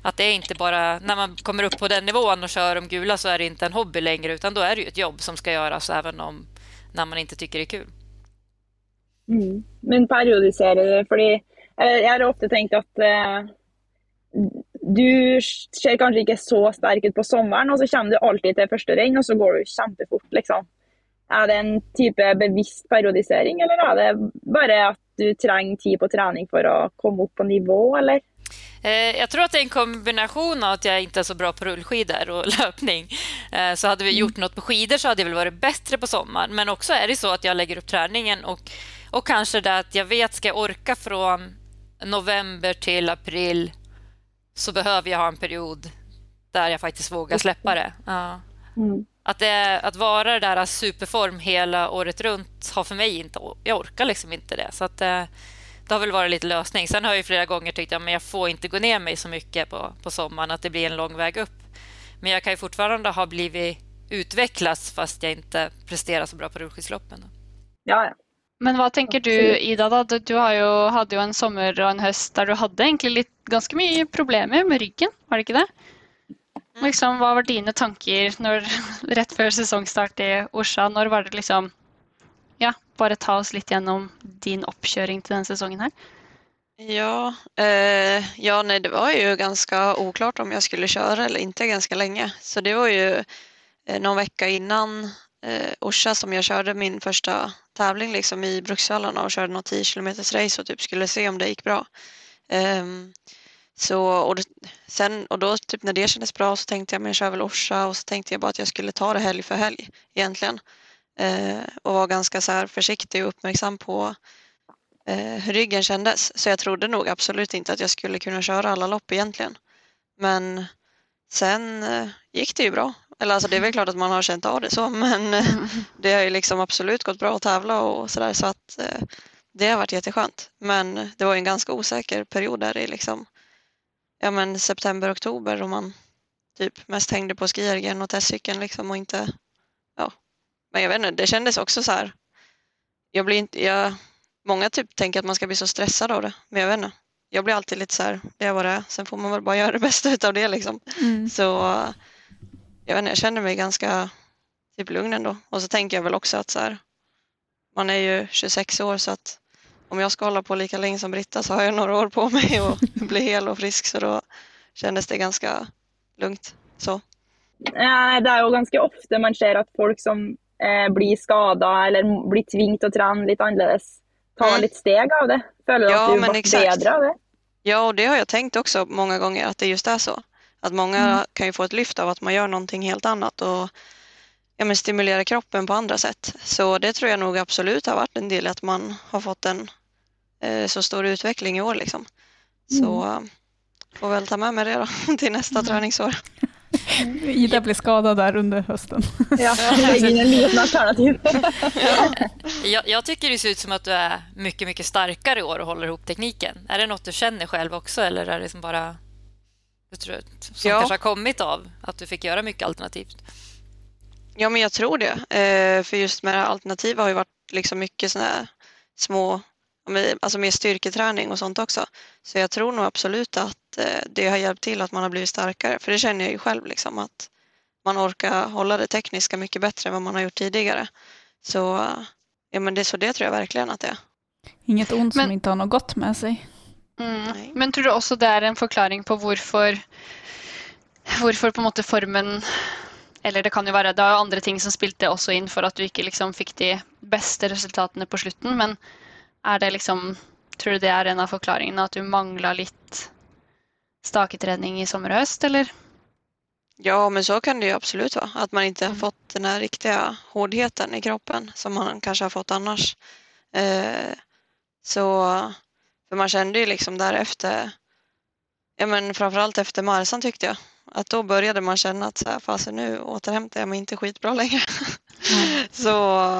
Att det är inte bara när man kommer upp på den nivån och kör de gula så är det inte en hobby längre utan då är det ju ett jobb som ska göras även om när man inte tycker det är kul. Mm. Men periodisera det, för jeg har ofta tänkt att eh, du ser kanskje ikke så sterk ut på sommaren og så kommer du alltid til første renn og så går du kjempefort, Liksom. Er det en typ bevisst periodisering eller er det bare at du trenger tid på trening for å komme opp på nivå? Eller? Jeg tror at det er en kombination av at jeg ikke er så bra på rullskidor og löpning. Eh, så hade vi gjort noe på skidor så hadde jeg vel vært bedre på sommaren. Men også er det så at jeg legger opp treningen, og, og kanskje det at jeg vet skal jeg orke fra november til april så behöver jag ha en period där jag faktiskt vågar släppa det. Ja. Mm. Att, det, att vara det där superform hela året runt har för mig inte... Jag orkar liksom inte det. Så att, eh, det har väl varit lite lösning. Sen har jag flera gånger tyckt att jag får inte gå ner mig så mycket på, på sommaren, att det blir en lång väg upp. Men jag kan ju fortfarande ha blivit utvecklats fast jag inte presterar så bra på rullskidsloppen. Ja, Men hva tenker du Ida? da? Du har jo hade ju en sommer og en høst der du hadde egentlig litt, ganske mye problemer med ryggen, var det ikke det? Mm. Liksom, hva var dine tanker når, rett før sesongstart i Orsa? Når var det liksom ja, bare ta oss litt gjennom din oppkjøring til denne sesongen her. Ja, eh, ja nei, det var jo ganske oklart om jeg skulle kjøre eller ikke ganske lenge. Så det var jo eh, noen uker innan eh, Orsa som jeg kjørte min första tävling liksom i Bruksvallarna och körde något 10 km race och typ skulle se om det gick bra. Um, så, och, det, sen, och då typ när det kändes bra så tänkte jag men jag kör väl Orsa och så tänkte jag bara att jag skulle ta det helg för helg egentligen. Uh, och var ganska så här försiktig och uppmärksam på uh, hur ryggen kändes. Så jag trodde nog absolut inte att jag skulle kunna köra alla lopp egentligen. Men sen uh, gick det ju bra. Eller alltså det är väl klart att man har känt av det så men mm. det har ju liksom absolut gått bra att tävla och sådär så att det har varit jätteskönt. Men det var en ganska osäker period där i liksom ja men september, oktober och man typ mest hängde på skiergen och testcykeln liksom och inte men jag vet inte, det kändes också så här. Jag blir inte, jag, många typ tänker att man ska bli så stressad av det, men jag vet inte. Jag blir alltid lite så här, det är vad det är. Sen får man väl bara göra det bästa av det liksom. Mm. Så jag vet inte, jag känner mig ganska typ lugn ändå. Och så tänker jag väl också att så här, man är ju 26 år så att om jag ska hålla på lika länge som Britta så har jag några år på mig och bli hel och frisk så då kändes det ganska lugnt. Så. Det är ju ganska ofta man ser att folk som eh, blir skadade eller blir tvingade att träna lite annorlunda. tar mm. lite steg av det. Följer ja, att du men exakt. av det? Ja, och det har jag tänkt också många gånger att det just är så. Att många mm. kan ju få ett lyft av att man gör någonting helt annat och ja, men stimulerar kroppen på andra sätt. Så det tror jag nog absolut har varit en del i att man har fått en eh, så stor utveckling i år. Liksom. Så mm. får väl ta med mig det då till nästa mm. träningsår. Ida blev skadad där under hösten. Ja, lägg in en liten alternativ. ja. jag, jag, tycker det ser ut som att du är mycket, mycket starkare i år och håller ihop tekniken. Är det något du känner själv också eller är det som bara tror, som ja. kanske har kommit av att du fick göra mycket alternativt? Ja, men jag tror det. Eh, för just med alternativa har ju varit liksom mycket sådana små alltså mer styrketräning och sånt också. Så jag tror nog absolut att eh, det har hjälpt till att man har blivit starkare. För det känner jag ju själv liksom att man orkar hålla det tekniska mycket bättre än vad man har gjort tidigare. Så, ja, men det, så det tror jag verkligen att det är. Inget ont men, som inte har något gott med sig. Mm. Men tror du også det er en forklaring på hvorfor, hvorfor på en måte formen eller det kan jo være det er andre ting som spilte også inn for at du ikke liksom fikk de beste resultatene på slutten, Men er det liksom, tror du det er en av forklaringene at du mangla litt staketrening i sommer og høst, eller? Ja, men så kan det ju absolut vara. Att man inte har mm. fått den här riktiga hårdheten i kroppen som man kanske har fått annars. Eh, så, för man kände ju liksom därefter, ja men framförallt efter Marsan tyckte jag, att då började man känna att så här, fasen nu återhämtar jag mig inte skitbra längre. så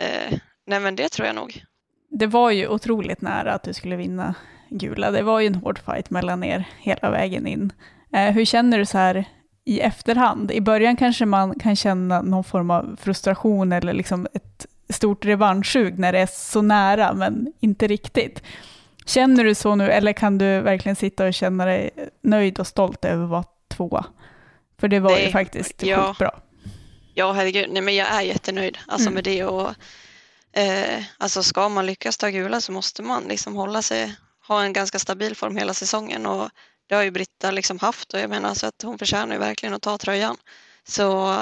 eh, nej men det tror jag nog. Det var ju otroligt nära att du skulle vinna gula. Det var ju en hård fight mellan er hela vägen in. Eh, hur känner du så här i efterhand? I början kanske man kan känna någon form av frustration eller liksom ett stort revanschsug när det är så nära, men inte riktigt. Känner du så nu, eller kan du verkligen sitta och känna dig nöjd och stolt över att vara tvåa? För det var Nej, ju faktiskt ja. sjukt bra. Ja, herregud. Nej, men jag är jättenöjd alltså, Mm. med det. Och, eh, alltså, ska man lyckas ta gula så måste man liksom hålla sig, ha en ganska stabil form hela säsongen. Och det har ju Britta liksom haft och jag menar så att hon förtjänar ju verkligen att ta tröjan. Så,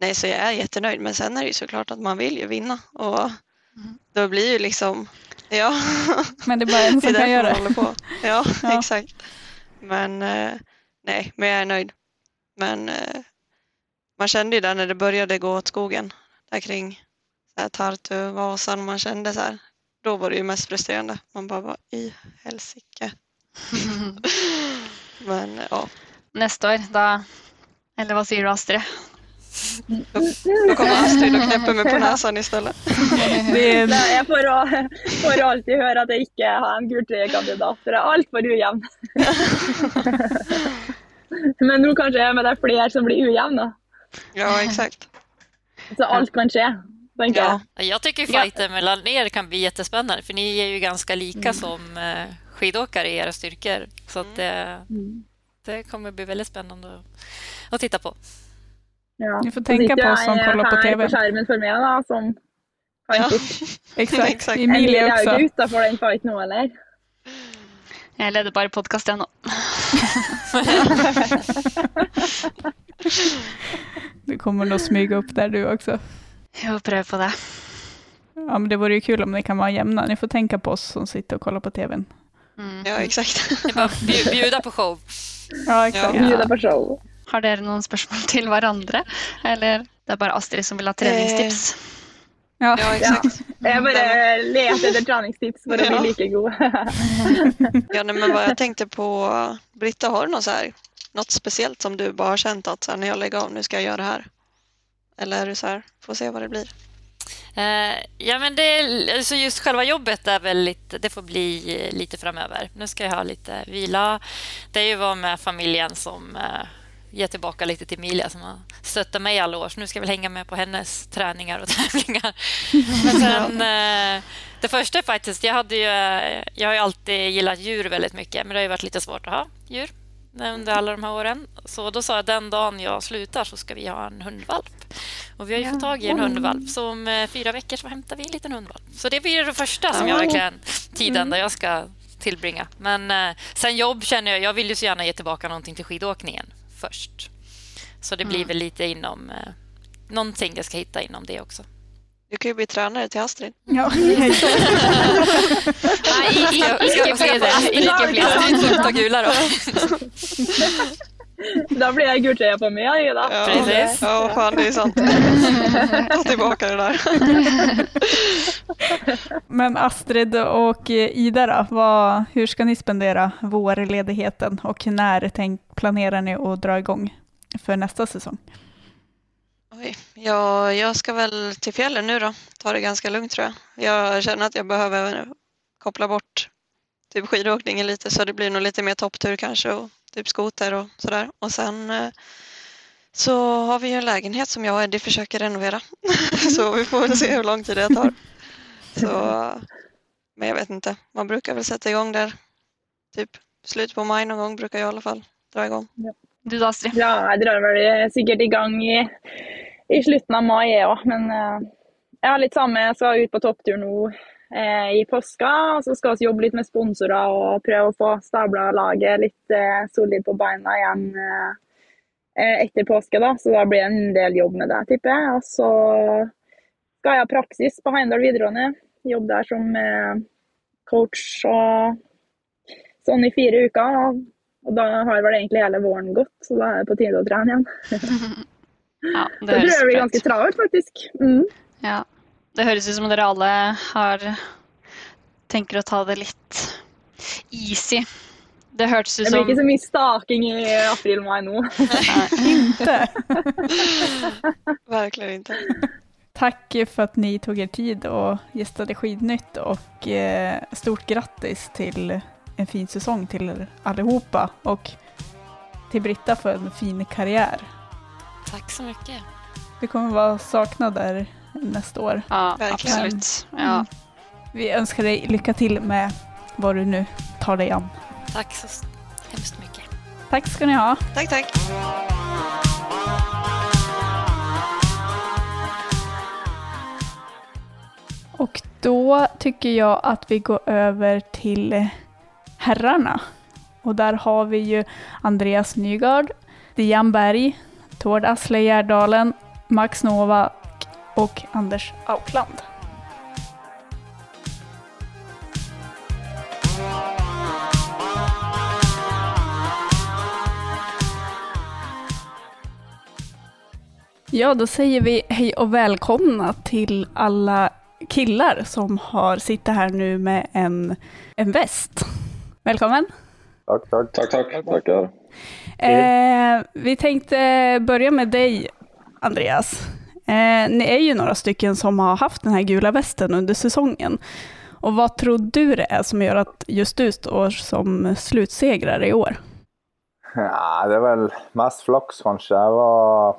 nej, så jag är jättenöjd. Men sen är det ju såklart att man vill ju vinna. Och då blir ju liksom, ja. Men det är bara en som kan göra det. på. Ja, Ja. exakt. Men eh, nej, men jag är nöjd. Men eh, man kände ju där när det började gå åt skogen, där kring här, Tartu, Vasan, man kände så här, då var det ju mest frustrerande. Man bara, var i helsike. Men ja, Neste år, da Eller hva sier du, Astrid? Då kommer Astrid og knepper meg på näsan i Det är, Det- Jeg får, å- får alltid høre at jeg ikke har en gultrøyekandidat, for jeg er altfor ujevn. Men nå kanskje er det er flere som blir ujevne, Ja, exakt. så alt kan skje, tenker Ja, jeg. Jag tycker Ja. fighten mellan er kan bli jättespännande för ni är ju ganska lika Mm. som eh, skidåkare i era styrkor. Så att det, Mm. det kommer bli väldigt spännande att, att titta på. Ja. Ni får Så tänka sitter på oss som jeg kollar på TV. på skjermen for meg, da, som kan Ja. Exakt, Exakt. Emilie er jo också. ikke den fighten nå, eller? Jeg leder bare podkast, jeg nå. Du kommer til å smyge opp der, du også. Jo, prøv på det. Ja, men det vore ju kul om ni kan vara jämna. Ni får tänka på oss som sitter och kollar på TVn. Mm. ja exakt. Det är bara bjuda på show. Ja, exakt. Ja. Bjuda på show. Har dere noen spørsmål til hverandre? Eller det er bare Astrid som vil ha treningstips? Ja. Ja, exakt. Jeg bare leter etter treningstips for å Ja. bli like god. Ja, nej, men vad jag tänkte på, Britta, har du något, så här, något speciellt som du bare har känt at så här, när jag lägger av nu ska jag göra det här? Eller är du så här, får se hva det blir? Uh, ja, men det, alltså just själva jobbet är väl lite, det får bli litt lite framöver. Nu ska jag ha lite vila. Det är ju å vara med familjen som eh, ger tilbake litt til Emilia som har støttet meg i alle år. Så nå skal jeg vel henge med på hennes treninger og tävlingar. Men sen, eh, det første er faktisk Jeg, hadde ju, jeg har jo alltid gillat djur veldig mye, men det har jo vært litt svårt å ha djur under alle de her årene. Så da sa jeg den dagen jeg slutter, så skal vi ha en hundvalp. Og vi har ju fått tak i en hundvalp. Så om fire fyra veckor så hämtar vi en liten hundvalp. Så det blir det første som jeg virkelig tiden der jeg skal tilbringe. Men eh, sen jobb kjenner jeg Jeg vil jo så gjerne gi tilbake noe til skidåkningen först. Så det blir väl lite inom eh, någonting jag ska hitta inom det också. Du kan ju bli tränare till Astrid. Ja. Nei, ikke, ikke bli det. Ikke bli det. Astrid får ta gula då. Da blir jeg gultrøye på meg, jeg, da. Ja, Precis. ja fan det er sant. Ta tilbake det der. Men Astrid og Ida da, vad, hur ska ni spendere vårledigheten Og når planerer dere ni dra dra gang for neste sesong? Oj. Ja, jag ska väl till fjällen nu då. Ta det ganska lugnt tror jag. Jag känner att jag behöver koppla bort typ skidåkningen lite så det blir nog lite mer topptur kanske och typ skoter och sådär. Och sen eh, så har vi ju en lägenhet som jag och Eddie försöker renovera. så vi får väl se hur lång tid det tar. Så, men jag vet inte. Man brukar väl sätta igång där typ slut på maj någon gång brukar jag i alla fall dra igång. Du da, Astrid? Ja, jeg drar vel sikkert i gang i, i slutten av mai, jeg òg. Men eh, jeg har litt samme. Jeg skal ut på topptur nå i påska. og Så skal vi jobbe litt med sponsorer og prøve å få stabla laget litt eh, solid på beina igjen eh, eh, etter påske. da. Så da blir det en del jobb med det, tipper jeg. Og så skal jeg ha praksis på Heimdal videregående. Jobbe der som eh, coach og sånn i fire uker. og da har vel egentlig hele våren gått, så da er det på tide å trene igjen. Ja, Så det jeg tror det blir ganske travelt, faktisk. Mm. Ja. Det høres ut som dere alle har tenker å ta det litt easy Det hørtes ut som Det blir ikke så mye staking i april-mai nå. Inte. Verkligen inte. Tack för att ni tog er tid och gästade Skidnytt och eh, stort grattis till en fin säsong till er allihopa och till Britta för en fin karriär. Tack så mycket. Vi kommer vara saknade nästa år. Ja, Verkligen. absolutt. Ja. Vi önskar dig lycka till med vad du nu tar dig an. Tack så hemskt mycket. Tack ska ni ha. Tack, tack. Och då tycker jag att vi går över till herrarna. Och där har vi ju Andreas Nygard, Dian Berg, Tord Asle Gärdalen, Max Novak och Anders Aukland. Ja, då säger vi hej och välkomna till alla killar som har sitter här nu med en, en väst. Välkommen! Tack, tack. Tack, tack. Tackar. Eh, vi tänkte börja med dig, Andreas. Eh, ni är ju några stycken som har haft den här gula västen under säsongen. Och vad tror du det är som gör att just du står som slutsegrare i år? Ja, det är väl mest flaks kanske. Jag var,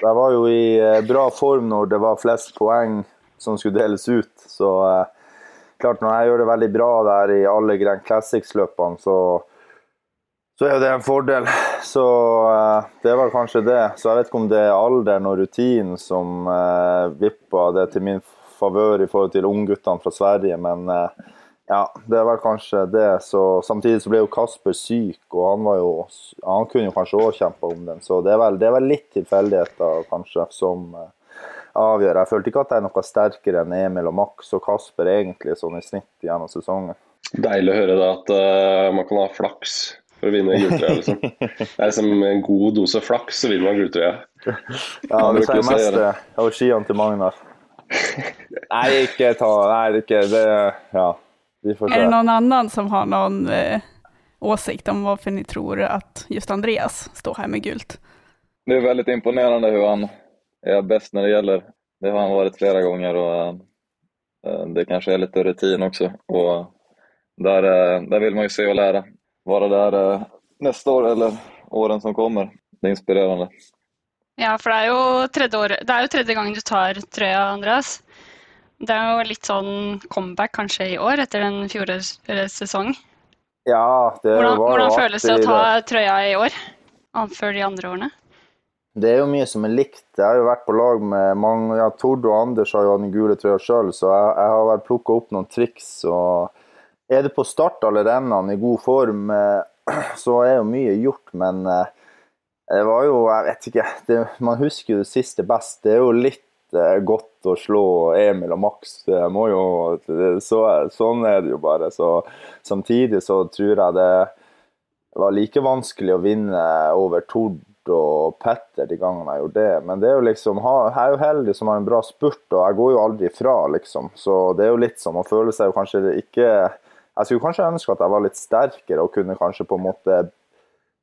jag var ju i eh, bra form när det var flest poäng som skulle delas ut. Så eh, klart, när jag gör det väldigt bra där i alla Grand Classics-løpene, så, så jo det en fordel. Så eh, det var kanskje det. Så jeg vet ikke om det er alderen og rutin som eh, vippa det til min favør i forhold til ungguttene fra Sverige. Men eh, Ja, det var kanskje det. Så, samtidig så ble jo Kasper syk, og han, var jo, han kunne jo kanskje òg kjempa om den. Så det er vel, det er vel litt tilfeldigheter kanskje som eh, avgjør. Jeg følte ikke at jeg er noe sterkere enn Emil og Max og Kasper egentlig, sånn i snitt gjennom sesongen. Deilig å høre da at uh, man kan ha flaks for å vinne gulltrøya. Liksom. Det er som en god dose flaks, så vinner man gulltrøya. Ja, det sier mest det. Og skiene til Magnar. Nei, ikke ta Nei, ikke det Ja, vi får Är det noen annen som har noen eh, åsikt om hvorfor ni tror at just Andreas står her med gult? Det er veldig imponerende hvordan han er best når det gjelder. Det har han vært flere ganger. och eh, det kanskje er litt rutin også. Og der, der vil man jo se og lära. Vara der neste nästa år eller åren som kommer. Det er inspirerende. Ja, for det er, jo tredje år, det er jo tredje gangen du tar trøya, Andreas. Det er jo litt sånn comeback kanskje i år, etter den fjorårets sesong. Ja, det Hvordan, var hvordan føles det å ta trøya i år, før de andre årene? Det er jo mye som er likt. Jeg har jo vært på lag med mange ja, Tord og Anders har jo hatt den gule trøya sjøl, så jeg, jeg har vært plukka opp noen triks. og Er det på start alle rennene i god form, eh, så er jo mye gjort, men eh, det var jo Jeg vet ikke. Det, man husker jo det siste best. Det er jo litt eh, godt å slå Emil og Max. Det må jo, så, sånn er det jo bare. Så samtidig så tror jeg det var like vanskelig å vinne over Tord og Petter de gangene jeg gjorde det. Men det er jo liksom, jeg er jo heldig som har en bra spurt, og jeg går jo aldri fra, liksom. Så det er jo litt sånn, man føler seg jo kanskje ikke Jeg skulle kanskje ønske at jeg var litt sterkere og kunne kanskje på en måte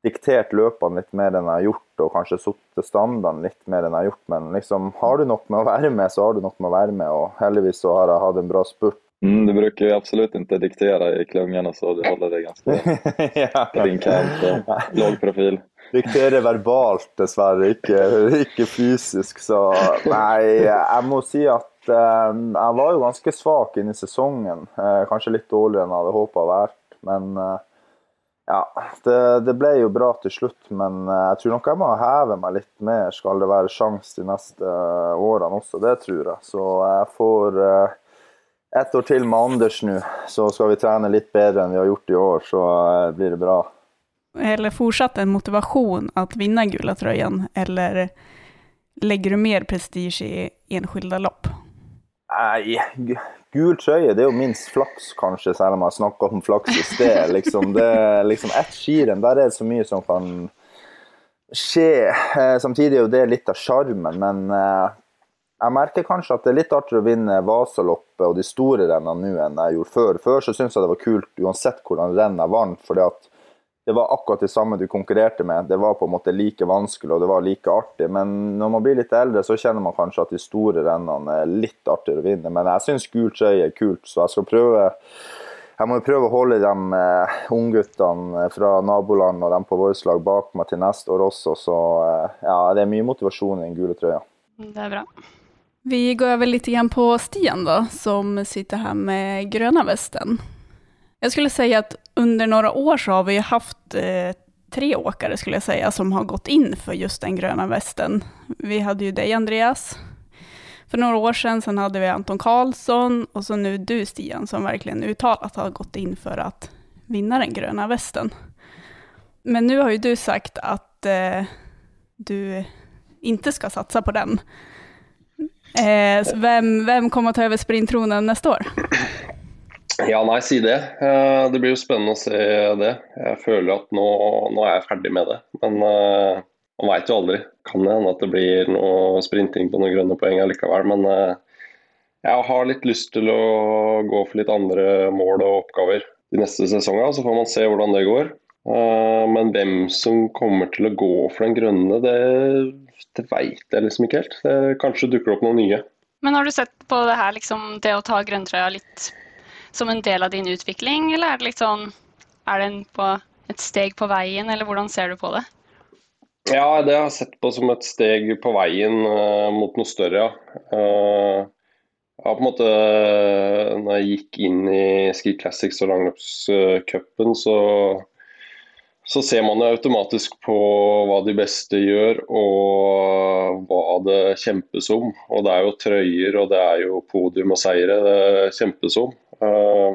diktert løpene litt mer enn jeg har gjort, og kanskje satt standarden litt mer enn jeg har gjort. Men liksom, har du nok med å være med, så har du nok med å være med, og heldigvis så har jeg hatt en bra spurt. Mm, du bruker absolutt ikke diktere i klungan så du holder deg ganske ja. på din kant og lav profil. Diktere verbalt, dessverre, ikke, ikke fysisk. Så nei, jeg må si at jeg var jo ganske svak inn i sesongen. Eh, kanskje litt dårligere enn jeg hadde håpa å være. Men eh, ja, det, det ble jo bra til slutt. Men eh, jeg tror nok jeg må heve meg litt mer, skal det være sjanse de neste årene også. Det tror jeg. Så jeg får ett år til med Anders nå, så skal vi trene litt bedre enn vi har gjort i år. Så blir det bra. Eller fortsatt en motivation å vinne gula tröjan? Eller legger du mer prestige i enskilde lopp? Nei, gu- gul trøye det er jo minst flaks, kanskje, selv om jeg snakka om flaks i sted. Liksom, det, liksom Ett skirenn, der er det så mye som kan skje. Eh, Samtidig er jo det litt av sjarmen, men eh, jeg merker kanskje at det er litt artigere å vinne Vasaloppet og de store rennene nå enn jeg gjorde før. Før så syntes jeg det var kult uansett hvordan renn jeg vant, fordi at det var akkurat det samme du konkurrerte med. Det var på en måte like vanskelig og det var like artig. Men når man blir litt eldre, så kjenner man kanskje at de store rennene er litt artigere å vinne. Men jeg syns gult skøy er kult, så jeg skal prøve jeg må prøve å holde de eh, ungguttene fra naboland og dem på vårt lag bak meg til neste år også. Så eh, ja, det er mye motivasjon i den gule trøya. Det er bra. Vi går over litt igjen på Stian da, som sitter her med grøna västen. Jag skulle säga att under några år så har vi haft eh, tre åkare skulle jag säga som har gått in för just den gröna västen. Vi hade ju dig Andreas för några år sedan, sen hade vi Anton Karlsson och så nu du Stian som verkligen uttalat har gått in för att vinna den gröna västen. Men nu har ju du sagt att eh, du inte ska satsa på den. Eh, vem, vem kommer att ta över sprinttronen nästa år? Ja, nei, si det. Eh, Det blir jo spennende å se det. Jeg føler at nå, nå er jeg ferdig med det. Men uh, man veit jo aldri. Kan det hende at det blir noe sprinting på noen grønne poeng likevel. Men uh, jeg har litt lyst til å gå for litt andre mål og oppgaver de neste sesongene. Så får man se hvordan det går. Uh, Men hvem som kommer til å gå for den grønne, det, det veit jeg liksom ikke helt. Det, kanskje dukker det opp noen nye. Men har du sett på det her, liksom, det å ta grønntrøya litt som en del av din utvikling, eller er det sånn Er det på et steg på veien, eller hvordan ser du på det? Ja, det har jeg sett på som et steg på veien uh, mot noe større, ja. Uh, ja, på en måte Når jeg gikk inn i Ski Classics og langløpscupen, så, så ser man jo automatisk på hva de beste gjør og hva det kjempes om. Og det er jo trøyer og det er jo podium og seire det kjempes om. Eh,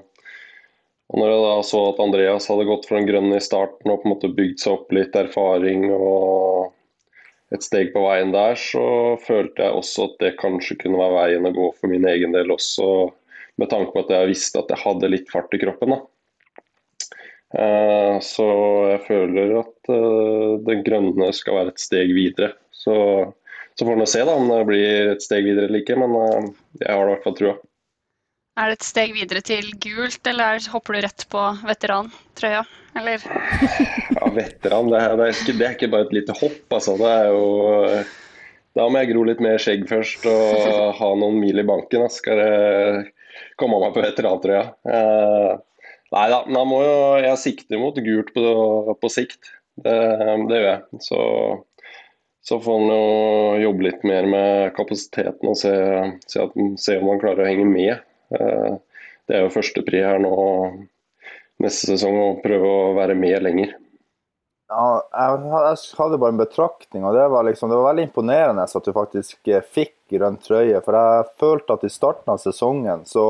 og når jeg da så at Andreas hadde gått for den grønne i starten og på en måte bygd seg opp litt erfaring og et steg på veien der, så følte jeg også at det kanskje kunne være veien å gå for min egen del også, med tanke på at jeg visste at jeg hadde litt fart i kroppen. da. Eh, Så jeg føler at eh, den grønne skal være et steg videre. Så, så får vi se da om det blir et steg videre eller ikke, men jeg har det i hvert fall trua. Er det et steg videre til gult, eller er- hopper du rett på veterantrøya? Eller Ja, veteran, det er, det, er ikke, det er ikke bare et lite hopp, altså. Det er jo Da må jeg gro litt mer skjegg først og ha noen mil i banken. Da skal jeg komme meg på veterantrøya. Eh, nei da, men må jo jeg sikte mot gult på, på sikt. Det, det gjør jeg. Så, så får man jo jobbe litt mer med kapasiteten og se, se, at, se om man klarer å henge med. Eh, det er jo førstepri her nå neste sesong å prøve å være med lenger. Ja, jeg hadde bare en betraktning, og det var, liksom, det var veldig imponerende at du faktisk eh, fikk grønn trøye. For jeg følte at i starten av sesongen så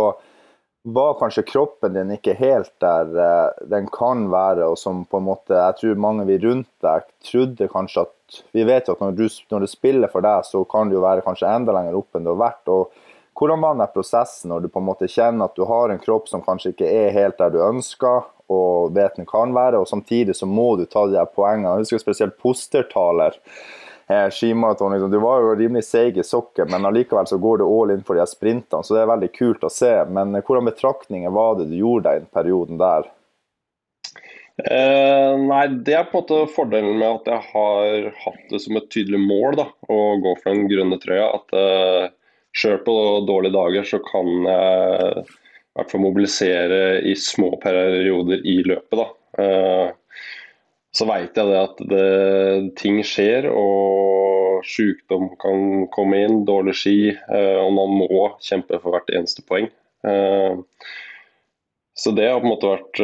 var kanskje kroppen din ikke helt der eh, den kan være, og som på en måte Jeg tror mange vi rundt deg trodde kanskje at Vi vet jo at når du, når du spiller for deg, så kan du jo være kanskje enda lenger opp enn du har vært. og hvordan var den prosessen når du på en måte kjenner at du har en kropp som kanskje ikke er helt der du ønsker, og vet den kan være, og samtidig så må du ta de her poengene. Jeg husker spesielt postertaler. Eh, skimaraton, liksom. Du var jo rimelig seig i sokken, men allikevel så går du all in for de her sprintene, så det er veldig kult å se. Men eh, hvordan betraktninger var det du gjorde deg i den perioden der? Eh, nei, det er på en måte fordelen med at jeg har hatt det som et tydelig mål da, å gå for den grønne trøya. At eh, sjøl på dårlige dager så kan jeg i hvert fall mobilisere i små perioder i løpet. da. Eh, så veit jeg det at det, ting skjer, og sykdom kan komme inn, dårlig ski, eh, og man må kjempe for hvert eneste poeng. Eh, så det har på en måte vært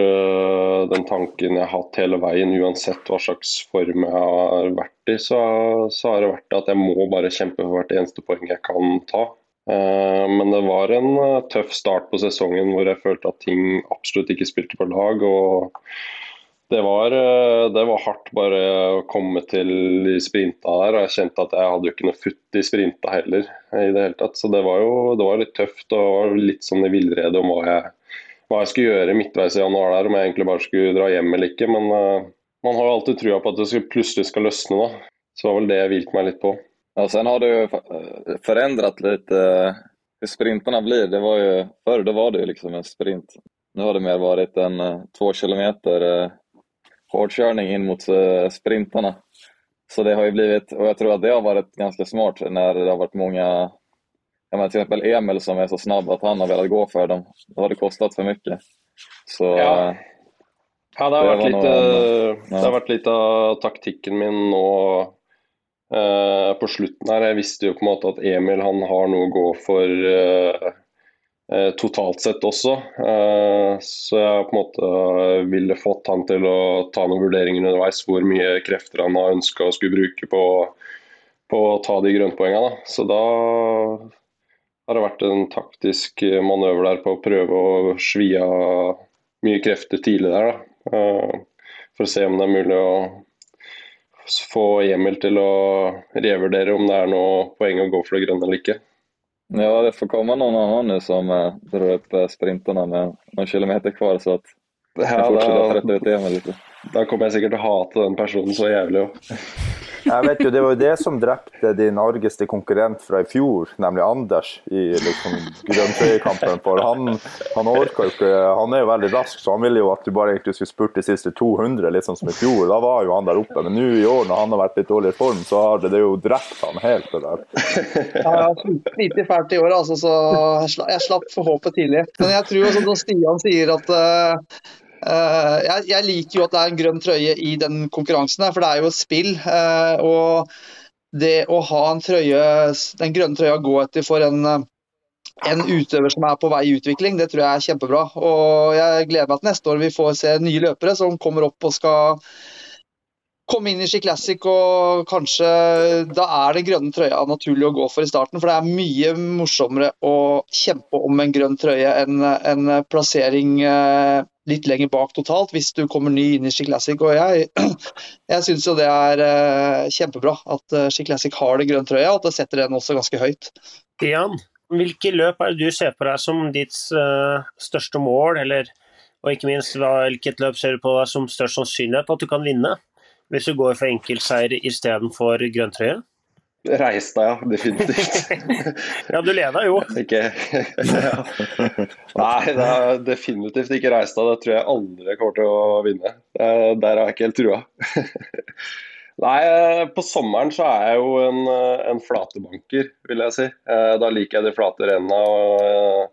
den tanken jeg har hatt hele veien, uansett hva slags form jeg har vært i. Så, så har det vært at jeg må bare kjempe for hvert eneste poeng jeg kan ta. Eh, men det var en øh, tøff start på sesongen hvor jeg følte at ting absolutt ikke spilte på lag. og det var, øh, det var hardt bare å komme til de sprinta der. og Jeg kjente at jeg hadde jo ikke noe futt i sprinta heller. i det hele tatt, Så det var jo det var litt tøft og litt sånn i villrede om hva jeg hva jeg skulle gjøre midtveis i januar der, om jeg egentlig bare skulle dra hjem eller ikke. Men uh, man har jo alltid trua på at det plutselig skal løsne. da. Så det var vel det jeg hvilte meg litt på. Ja, sen har du ju f- förändrat lite eh, hur sprintarna blir. Det var ju, förr då var det ju liksom en sprint. Nu har det mer varit en eh, två kilometer eh, hårdkörning in mot eh, sprintarna. Så det har ju blivit, och jag tror att det har varit ganska smart när det har varit många, jag menar, till exempel Emil som är så snabb att han har velat gå för dem. Då har det kostat för mycket. Så, Ja. eh, Ja, det har, Det litt, noe ja. det har vært litt av taktikken min nå eh, på slutten her. Jeg visste jo på en måte at Emil han har noe å gå for uh, uh, totalt sett også. Så jeg på en måte ville fått han til å ta noen vurderinger underveis hvor mye krefter han har ønska å skulle bruke på, på å ta de grønnpoengene. da. Så da har det vært en taktisk manøver der på å prøve å svi av mye krefter tidlig der. da. For å se om det er mulig å få Emil til å revurdere om det er noe poeng å gå for det grønne eller ikke. ja, det får komme noen andre som røper drar upp eh, sprintarna med noen kilometer kvar så at jag Ja, å da, trötta ut Emil lite. da kommer jeg sikkert til å hate den personen så jævlig òg. Jeg vet jo, Det var jo det som drepte din argeste konkurrent fra i fjor, nemlig Anders, i liksom grønntrøyekampen. For han, han orka jo ikke Han er jo veldig rask, så han ville jo at du bare egentlig skulle spurt de siste 200, litt sånn som i fjor. Da var jo han der oppe. Men nå i år, når han har vært litt dårlig i form, så har det, det jo drept han helt. det der. Ja, jeg har slitt fælt i år, altså, så jeg slapp for håpet tidlig. Men jeg tror som Stian sier, at eh, jeg, jeg liker jo at det er en grønn trøye i den konkurransen, her, for det er jo spill. eh, og det å ha en trøye, den grønne trøya å gå etter for en, eh, en utøver som er på vei i utvikling, det tror jeg er kjempebra. Og jeg gleder meg til neste år vi får se nye løpere som kommer opp og skal komme inn i Ski Classic, og kanskje da er det grønne trøya naturlig å gå for i starten. For det er mye morsommere å kjempe om en grønn trøye enn en plassering eh, litt lenger bak totalt, hvis du kommer ny inn i Ski Classic. Og jeg, jeg syns jo det er eh, kjempebra at eh, Ski Classic har det grønne trøya, og at det setter den også ganske høyt. Stian, hvilke løp er det du ser på deg som ditt eh, største mål, eller, og ikke minst hvilket løp ser du på deg som størst sannsynlighet at du kan vinne, hvis du går for enkeltseier istedenfor grønntrøye? Reistad, ja. Definitivt. Ja, du leda jo. Ikke ja. Nei, det er definitivt ikke Reistad. Det tror jeg aldri kommer til å vinne. Der har jeg ikke helt trua. Nei, eh, på sommeren så er jeg jo en, eh, en flatebanker, vil jeg si. Eh, Da liker jeg de flate renna og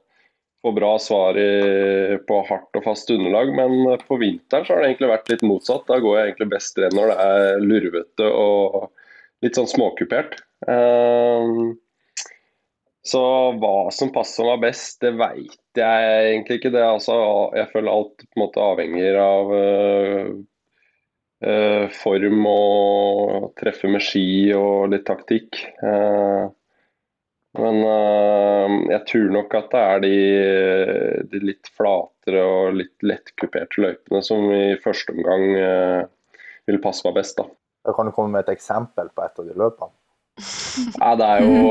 får bra svar i, på hardt og fast underlag. Men på vinteren så har det egentlig vært litt motsatt. Da går jeg egentlig best renn når det er lurvete og litt sånn småkupert. Eh, så hva som passer meg best, det veit jeg egentlig ikke. Det altså, jeg føler alt på en måte avhenger av uh, uh, form og treffe med ski og litt taktikk. Uh, men jeg tror nok at det er de, de litt flatere og litt lettkuperte løypene som i første omgang vil passe meg best. da. Da kan du komme med et eksempel på et av de løpene. Nei, det er jo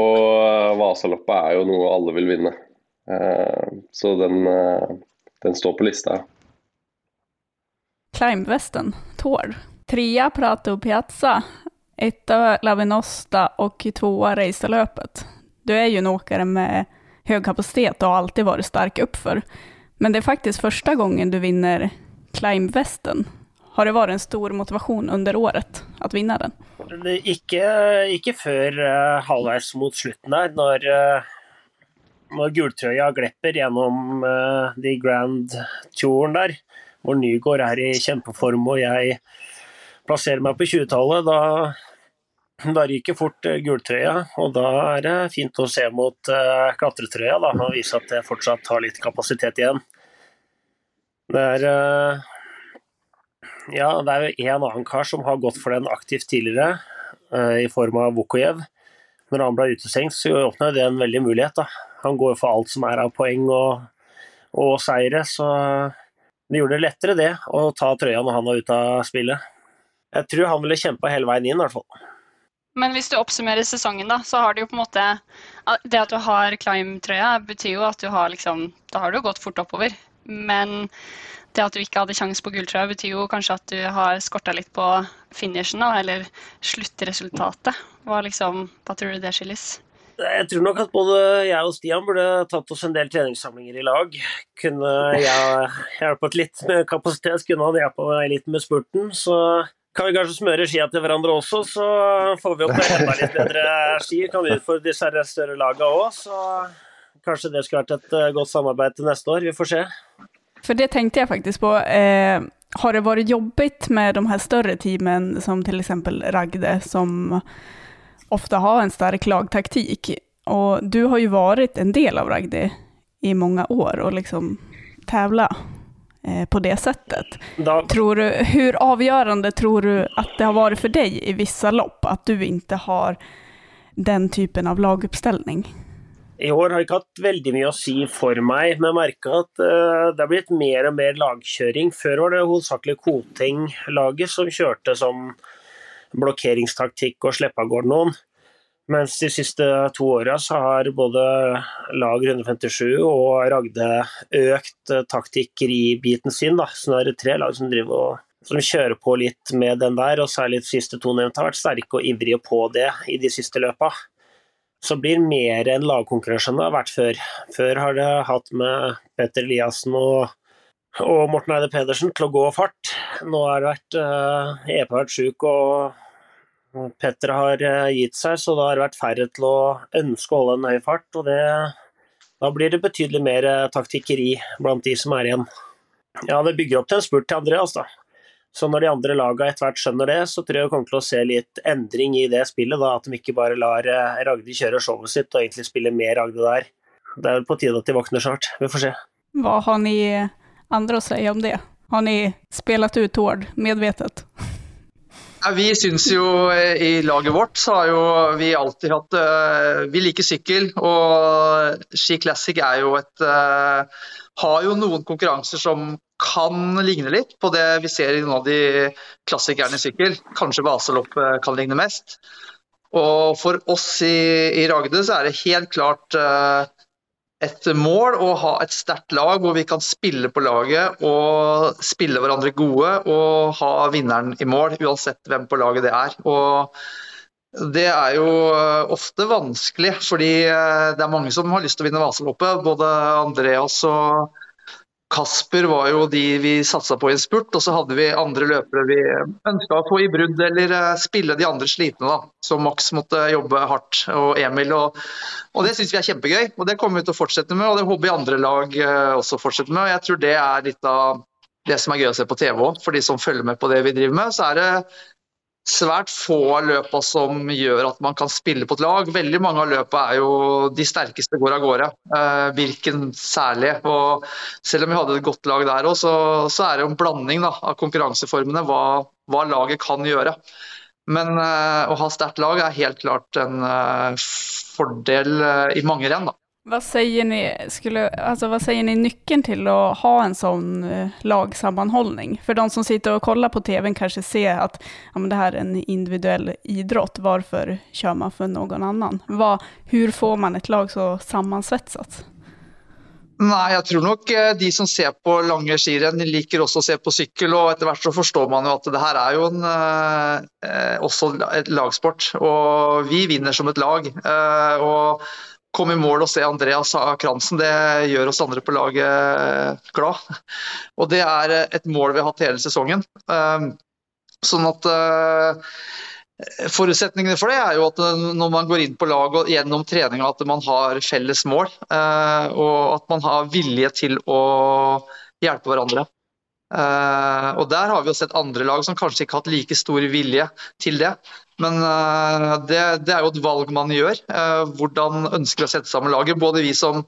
Vasaloppet er jo noe alle vil vinne. Eh, Så den, eh, den står på lista. Climbvesten, Tord. Trea Prato Piazza, etta Lavinosta og tvåa Reiseløpet. Du er jo en åkare med høy kapacitet og har alltid vært sterk oppfor. Men det er faktisk første gangen du vinner Climbvästen. Har det vært en stor motivasjon under året at vinne den? Ikke, ikke før uh, halvveis mot slutten der, når, uh, når gultrøya glepper gjennom uh, de Grand Touren der, hvor Nygård er i kjempeform og jeg plasserer meg på 20-tallet, da, da ryker fort eh, gultrøya. Og da er det fint å se mot eh, klatretrøya da, og vise at jeg fortsatt har litt kapasitet igjen. Det er eh, ja, det er jo en annen kar som har gått for den aktivt tidligere, eh, i form av Vukojev. Når han ble utestengt, så åpna det en veldig mulighet. da. Han går for alt som er av poeng og, og seire, så det gjorde det lettere det, å ta trøya når han var ute av spillet. Jeg tror han ville kjempa hele veien inn, i hvert fall. Men hvis du oppsummerer sesongen, da, så har det jo på en måte Det at du har climb-trøya, betyr jo at du har liksom Da har du gått fort oppover. Men det at du ikke hadde sjanse på gulltrøya, betyr jo kanskje at du har skorta litt på finishen, da, eller sluttresultatet. Hva, liksom, hva tror du det skyldes? Jeg tror nok at både jeg og Stian burde tatt oss en del treningssamlinger i lag. Kunne jeg hjulpet litt med kapasitet, kunne han hjulpet meg litt med spurten. Så kan vi kanskje smøre skia til hverandre også, så får vi opp enda litt bedre ski. Kan utfordre disse større lagene òg, så kanskje det skulle vært et eh, godt samarbeid til neste år. Vi får se. For det tenkte jeg faktisk på. Eh, har det vært jobbigt med de her større teamene, som f.eks. Ragde, som ofte har en sterk lagtaktik. Og du har jo vært en del av Ragde i mange år og liksom tävla eh, på det settet. Da, Tror du, hur avgörande tror du at det har vært for deg i vissa lopp, at du ikke har den typen av laguppställning? I år har ikke hatt veldig mye å si for meg, men jeg merker at eh, det har blitt mer og mer lagkjøring. Før var det hovedsakelig Koteng-laget som kjørte som blokkeringstaktikk og slippe av gårde noen. Mens de siste to åra så har både lag 157 og Ragde økt taktikker i biten sin. Da. Så nå er det tre lag som og som kjører på litt med den der, og særlig de siste to nevnte har vært sterke og ivrige på det i de siste løpa. Så blir mer en lagkonkurranse enn det har vært før. Før har det hatt med Petter Eliassen og, og Morten Eide Pedersen til å gå fart. Nå har det vært uh, EP har vært sjuk og Petter har uh, gitt seg, så da har det vært færre til å ønske å holde en høy fart. og det, Da blir det betydelig mer uh, taktikkeri blant de som er igjen. Ja, Det bygger opp til en spurt til Andreas. da. Så når de andre lagene etter hvert skjønner det, så tror jeg vi kommer til å se litt endring i det spillet. da, At de ikke bare lar eh, Ragde kjøre showet sitt og egentlig spille mer Ragde der. Det er vel på tide at de våkner snart. Vi får se. Hva har ni andre å si om det? Har ni spilt ut Tord medvetet? Ja, vi syns jo eh, i laget vårt så har jo vi alltid hatt uh, Vi liker sykkel, og Ski Classic er jo et uh, Har jo noen konkurranser som kan ligne litt på det vi ser i noen av de klassikerne i sykkel. Kanskje Vaselopp kan ligne mest. Og for oss i, i Ragde så er det helt klart et mål å ha et sterkt lag hvor vi kan spille på laget og spille hverandre gode og ha vinneren i mål, uansett hvem på laget det er. Og det er jo ofte vanskelig, fordi det er mange som har lyst til å vinne Vasaloppet. Både Andreas og Kasper var jo de vi satsa på i en spurt, og så hadde vi andre løpere vi ønska å få i brudd eller spille de andre slitne. da. Så Max måtte jobbe hardt, og Emil. Og, og det syns vi er kjempegøy, og det kommer vi til å fortsette med. Og det håper vi andre lag også fortsetter med. og Jeg tror det er litt av det som er gøy å se på TV òg, for de som følger med på det vi driver med. så er det svært få av løpa som gjør at man kan spille på et lag. Veldig mange av løpa er jo de sterkeste går av gårde. Eh, Birken særlig. Og selv om vi hadde et godt lag der òg, så, så, er det jo en blanding da, av konkurranseformene hva, hva, laget kan gjøre. Men eh, å ha sterkt lag er helt klart en eh, fordel i mange renn. da. Hva sier ni, skulle, alltså vad säger ni nyckeln til å ha en sånn uh, lagsammanhållning? For de som sitter og kollar på TV kanskje ser at ja, det her er en individuell idrott, varför kjører man for noen annen? Hva, hur får man et lag så sammansvetsat? Nei, jeg tror nok de som ser på lange skirenn, liker også å se på sykkel. Og etter hvert så forstår man jo at det her er jo en, eh, også et lagsport. Og vi vinner som et lag. Eh, og komme i mål og se Andreas Kransen, det gjør oss andre på laget glad. Og det er et mål vi har hatt hele sesongen. Ehm, sånn at eh, Forutsetningene for det er jo at når man går inn på lag og gjennom treninga at man har felles mål, eh, og at man har vilje til å hjelpe hverandre. Uh, og Der har vi jo sett andre lag som kanskje ikke har hatt like stor vilje til det. Men uh, det, det, er jo et valg man gjør. Uh, hvordan ønsker å sette sammen laget. Både vi som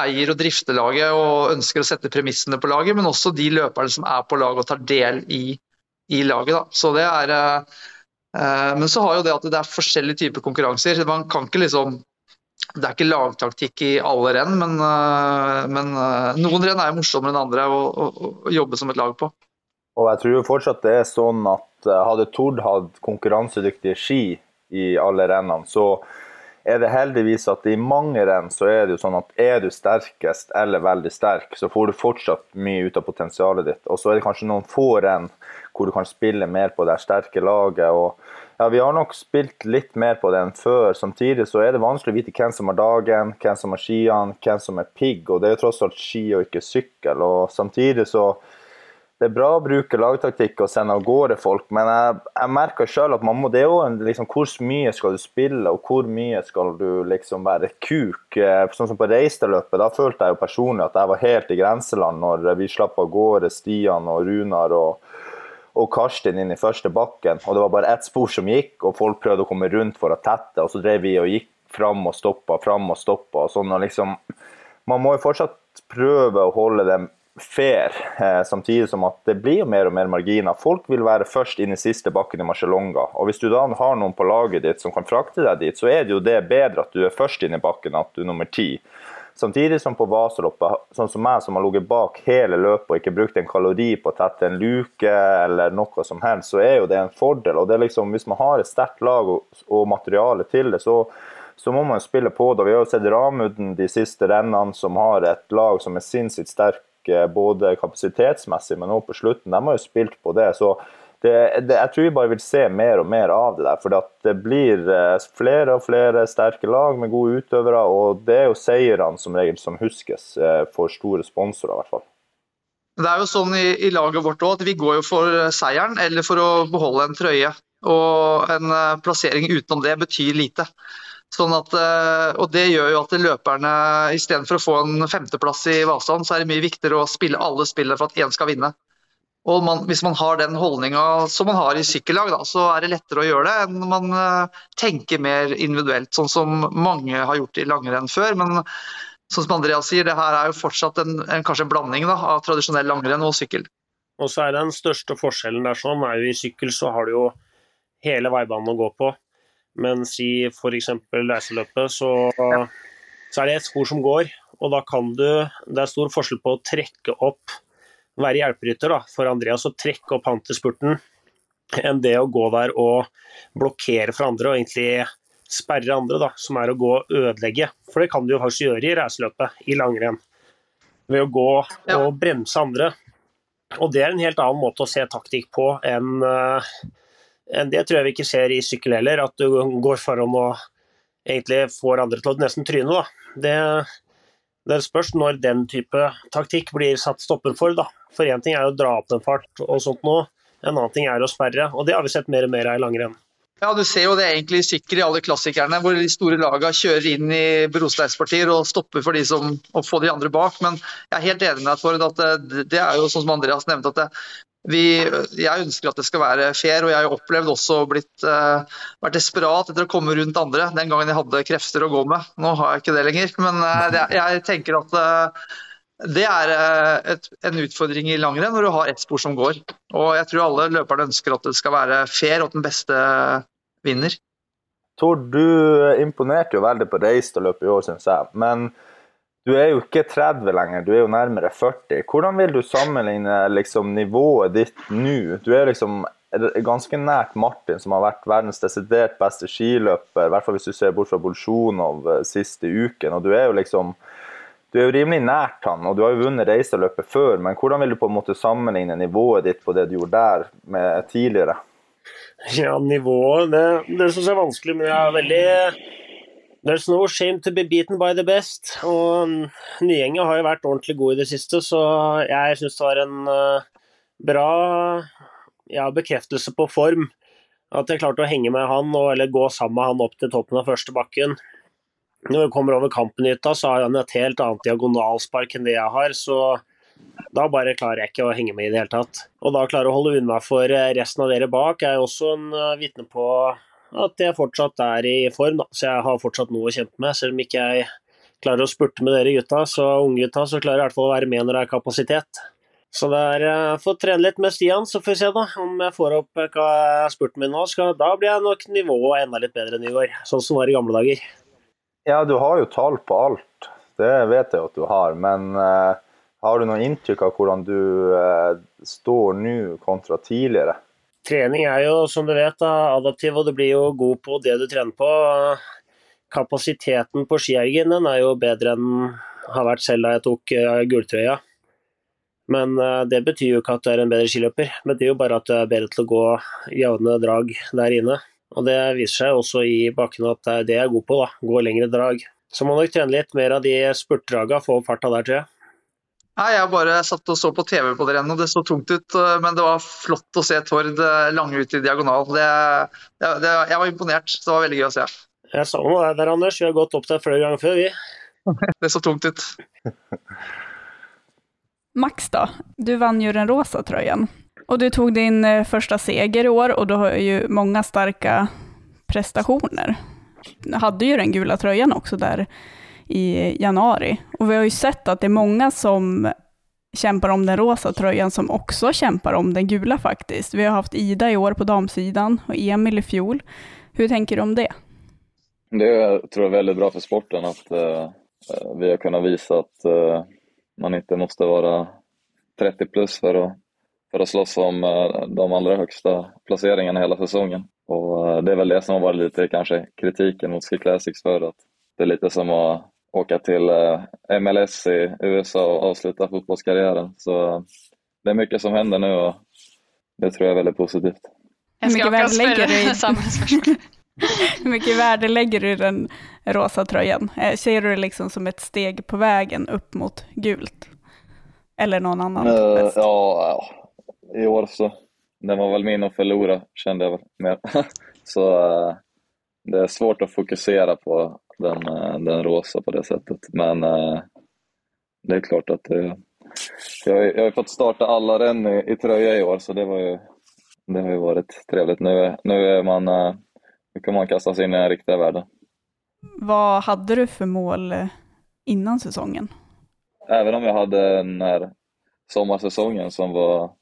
eier og drifter laget og ønsker å sette premissene på laget, men også de løperne som er på laget og tar del i, i laget. Da. Så det er, men så har jo det at det er forskjellige typer konkurranser. Man kan ikke liksom det er ikke lagtaktikk i alle renn, men, eh, men eh, noen renn er morsommere enn andre å, å, å, jobbe som et lag på. Og jeg tror fortsatt det er sånn at eh, hadde Tord hatt konkurransedyktige ski i alle rennene, så er det heldigvis at i mange renn så er det jo sånn at er du sterkest eller veldig sterk, så får du fortsatt mye ut av potensialet ditt. Og så er det kanskje noen få renn hvor du kan spille mer på det sterke laget. og ja, vi har nok spilt litt mer på det enn før. Samtidig så er det vanskelig å vite hvem som har dagen, hvem som har skiene, hvem som er pigg. Og det er jo tross alt ski og ikke sykkel. Og samtidig så det er bra å bruke lagtaktikk og sende av gårde folk, men jeg, jeg merker sjøl at man må, det jo liksom, hvor mye skal du spille, og hvor mye skal du liksom være kuk. Eh, sånn som på Reistadløpet, da følte jeg jo personlig at jeg var helt i grenseland når vi slapp av gårde Stian og Runar og, og Karstin inn i første bakken. Og det var bare ett spor som gikk, og folk prøvde å komme rundt for å tette, og så drev vi og gikk fram og stoppa, fram og stoppa. og sånn, og liksom, Man må jo fortsatt prøve å holde dem fair, eh, samtidig som at det blir mer og mer marginer. Folk vil være først inn i siste bakken i Marcialonga. Og hvis du da har noen på laget ditt som kan frakte deg dit, så er det jo det bedre at du er først inn i bakken, at du er nummer ti. Samtidig som på Vasaloppet, sånn som meg som har ligget bak hele løpet og ikke brukt en kalori på å tette en luke eller noe som helst, så er jo det en fordel. Og det er liksom, Hvis man har et sterkt lag og, og materiale til det, så så må man jo spille på det. Vi har jo sett Ramuden de siste rennene, som har et lag som er sinnssykt sterkt både kapasitetsmessig, men også på slutten. De har jo spilt på det. så det, det, jeg tror vi bare vil se mer og mer av det der. For det blir eh, flere og flere sterke lag med gode utøvere. Og det er jo seirene som regel som huskes eh, for store sponsorer, i hvert fall. Det er jo sånn i, i laget vårt òg at vi går jo for seieren eller for å beholde en trøye. Og en eh, plassering utenom det betyr lite. Sånn at, eh, og Det gjør jo at løperne istedenfor å få en femteplass i Vasan, så er det mye viktigere å spille alle spillene for at én skal vinne. Og man, Hvis man har den holdninga som man har i sykkellag, da, så er det lettere å gjøre det enn man uh, tenker mer individuelt, sånn som mange har gjort i langrenn før. Men sånn som Andreas sier, det her er jo fortsatt en, en kanskje en blanding da, av tradisjonell langrenn og sykkel. Og så er Den største forskjellen der sånn, er jo i sykkel så har du jo hele veibanen å gå på. Mens si f.eks. reiseløpet så, så, er det et spor som går, og da kan du Det er stor forskjell på å trekke opp, være hjelperytter da, for Andreas og trekke opp han til spurten, enn det å gå der og blokkere for andre og egentlig sperre andre, da, som er å gå og ødelegge. For det kan du jo faktisk gjøre i reiseløpet, i langrenn. Ved å gå og bremse andre. Og det er en helt annen måte å se taktikk på enn uh, det tror jeg ikke ser i sykkel heller, at du går foran og egentlig får andre til å nesten tryne. Det, det spørs når den type taktikk blir satt stopper for. Da. For én ting er å dra opp en fart og sånt nå, en annen ting er å sperre. Og det har vi sett mer og mer av i langrenn. Ja, Du ser jo det egentlig i i alle klassikerne, hvor de store lagene kjører inn i brosteinspartier og stopper for de som, å få de andre bak. Men jeg er helt enig med deg Tord, at det, det er jo sånn som Andreas nevnte, at det, vi, jeg ønsker at det skal være fair, og jeg har opplevd også blitt, uh, vært desperat etter å komme rundt andre den gangen jeg hadde krefter å gå med. Nå har jeg ikke det lenger, men uh, det, jeg tenker at uh, det er et, en utfordring i langrenn når du har ett spor som går. Og jeg tror alle løperne ønsker at det skal være fair, og at den beste vinner. Tor, du imponerte jo veldig på Reistad-løpet i år, syns jeg. Men du er jo ikke 30 lenger, du er jo nærmere 40. Hvordan vil du sammenligne liksom, nivået ditt nå? Du er liksom ganske nært Martin, som har vært verdens desidert beste skiløper, i hvert fall hvis du ser bort fra Bolsjunov eh, siste uken. og Du er jo liksom du er jo rimelig nært han, og du har jo vunnet reiseløpet før. Men hvordan vil du på en måte sammenligne nivået ditt på det du gjorde der, med tidligere? Ja, nivået Det, det syns jeg er vanskelig, men jeg er veldig There's no shame to be beaten by the best. Og Nyenge har jo vært ordentlig god i det siste, så jeg syns det var en uh, bra ja, bekreftelse på form. At jeg klarte å henge med han, eller gå sammen med han opp til toppen av første bakken. Når vi kommer over Kampenytta, så har han et helt annet diagonalspark enn det jeg har, så da bare klarer jeg ikke å henge med i det hele tatt. Og da klare å holde unna for resten av dere bak er jo også en uh, vitne på at jeg fortsatt er i form. Da. Så jeg har fortsatt noe å kjempe med. Selv om ikke jeg klarer å spurte med dere gutta, så unggutta, så klarer jeg i hvert fall å være med når det er kapasitet. Så det er uh, få trene litt med Stian, så får vi se da om jeg får opp hva spurten min nå. Skal, da blir jeg nok nivået enda litt bedre enn i går, sånn som var i gamle dager. Ja, du har jo tall på alt. Det vet jeg at du har. Men uh, har du noe inntrykk av hvordan du uh, står nå kontra tidligere? Trening er jo, som du vet, adaptiv, og du blir jo god på det du trener på. Kapasiteten på skiergen er jo bedre enn har vært selv da jeg tok gultrøya. gulltrøya. Men uh, det betyr jo ikke at du er en bedre skiløper. Det betyr jo bare at du er bedre til å gå jevne drag der inne. Og det viser seg også i bakken at det er det jeg er god på, da. Gå lengre drag. Så må nok trene litt mer av de spurtdraga, få opp farta der, tror jeg. Nei, Jeg bare satt og så på TV på det rennet, det så tungt ut. eh, Men det var flott å se Tord eh, lange ut i diagonal. Det, det, det, jeg var imponert. Det var veldig gøy å se. Jeg sa noe der, Anders. Vi har gått opp der flere ganger før, vi. Det så tungt ut. Max da. du vann jo den rosa trøyen. Og du tog din første första seger i år og du har jo mange starka prestationer. Du hadde jo den gula trøyen også där i januari. Och vi har ju sett att det är många som kämpar om den rosa tröjan som också kämpar om den gula faktiskt. Vi har haft Ida i år på damsidan och Emil i fjol. Hur tänker du om det? Det tror jag är väldigt bra för sporten att uh, vi har kunnat visa att uh, man inte måste vara 30 plus för att, för att slåss om uh, de allra högsta placeringarna hela säsongen. Och det är väl det som har varit lite kanske kritiken mot Ski Classics för att det är lite som att åka till eh, MLS i USA och avsluta fotbollskarriären. Så eh, det är mycket som händer nu och det tror jag är väldigt positivt. Hur mycket värde lägger du i. Hur mycket värde lägger du i den rosa tröjan? Eh, Ser du det liksom som ett steg på vägen upp mot gult? Eller någon annan Uh, ja, ja, i år så. Den var väl min att förlora kände jag väl mer. så uh, det är svårt att fokusera på den, eh, den rosa på det sättet. Men eh, det är klart att jag, har jag har fått starta alla renn i, i tröja i år så det var ju det har ju varit trevligt. Nu, nu är man eh, nu kan man kasta sig in i den riktiga världen. Vad hade du för mål eh, innan säsongen? Även om jag hade den här sommarsäsongen som var,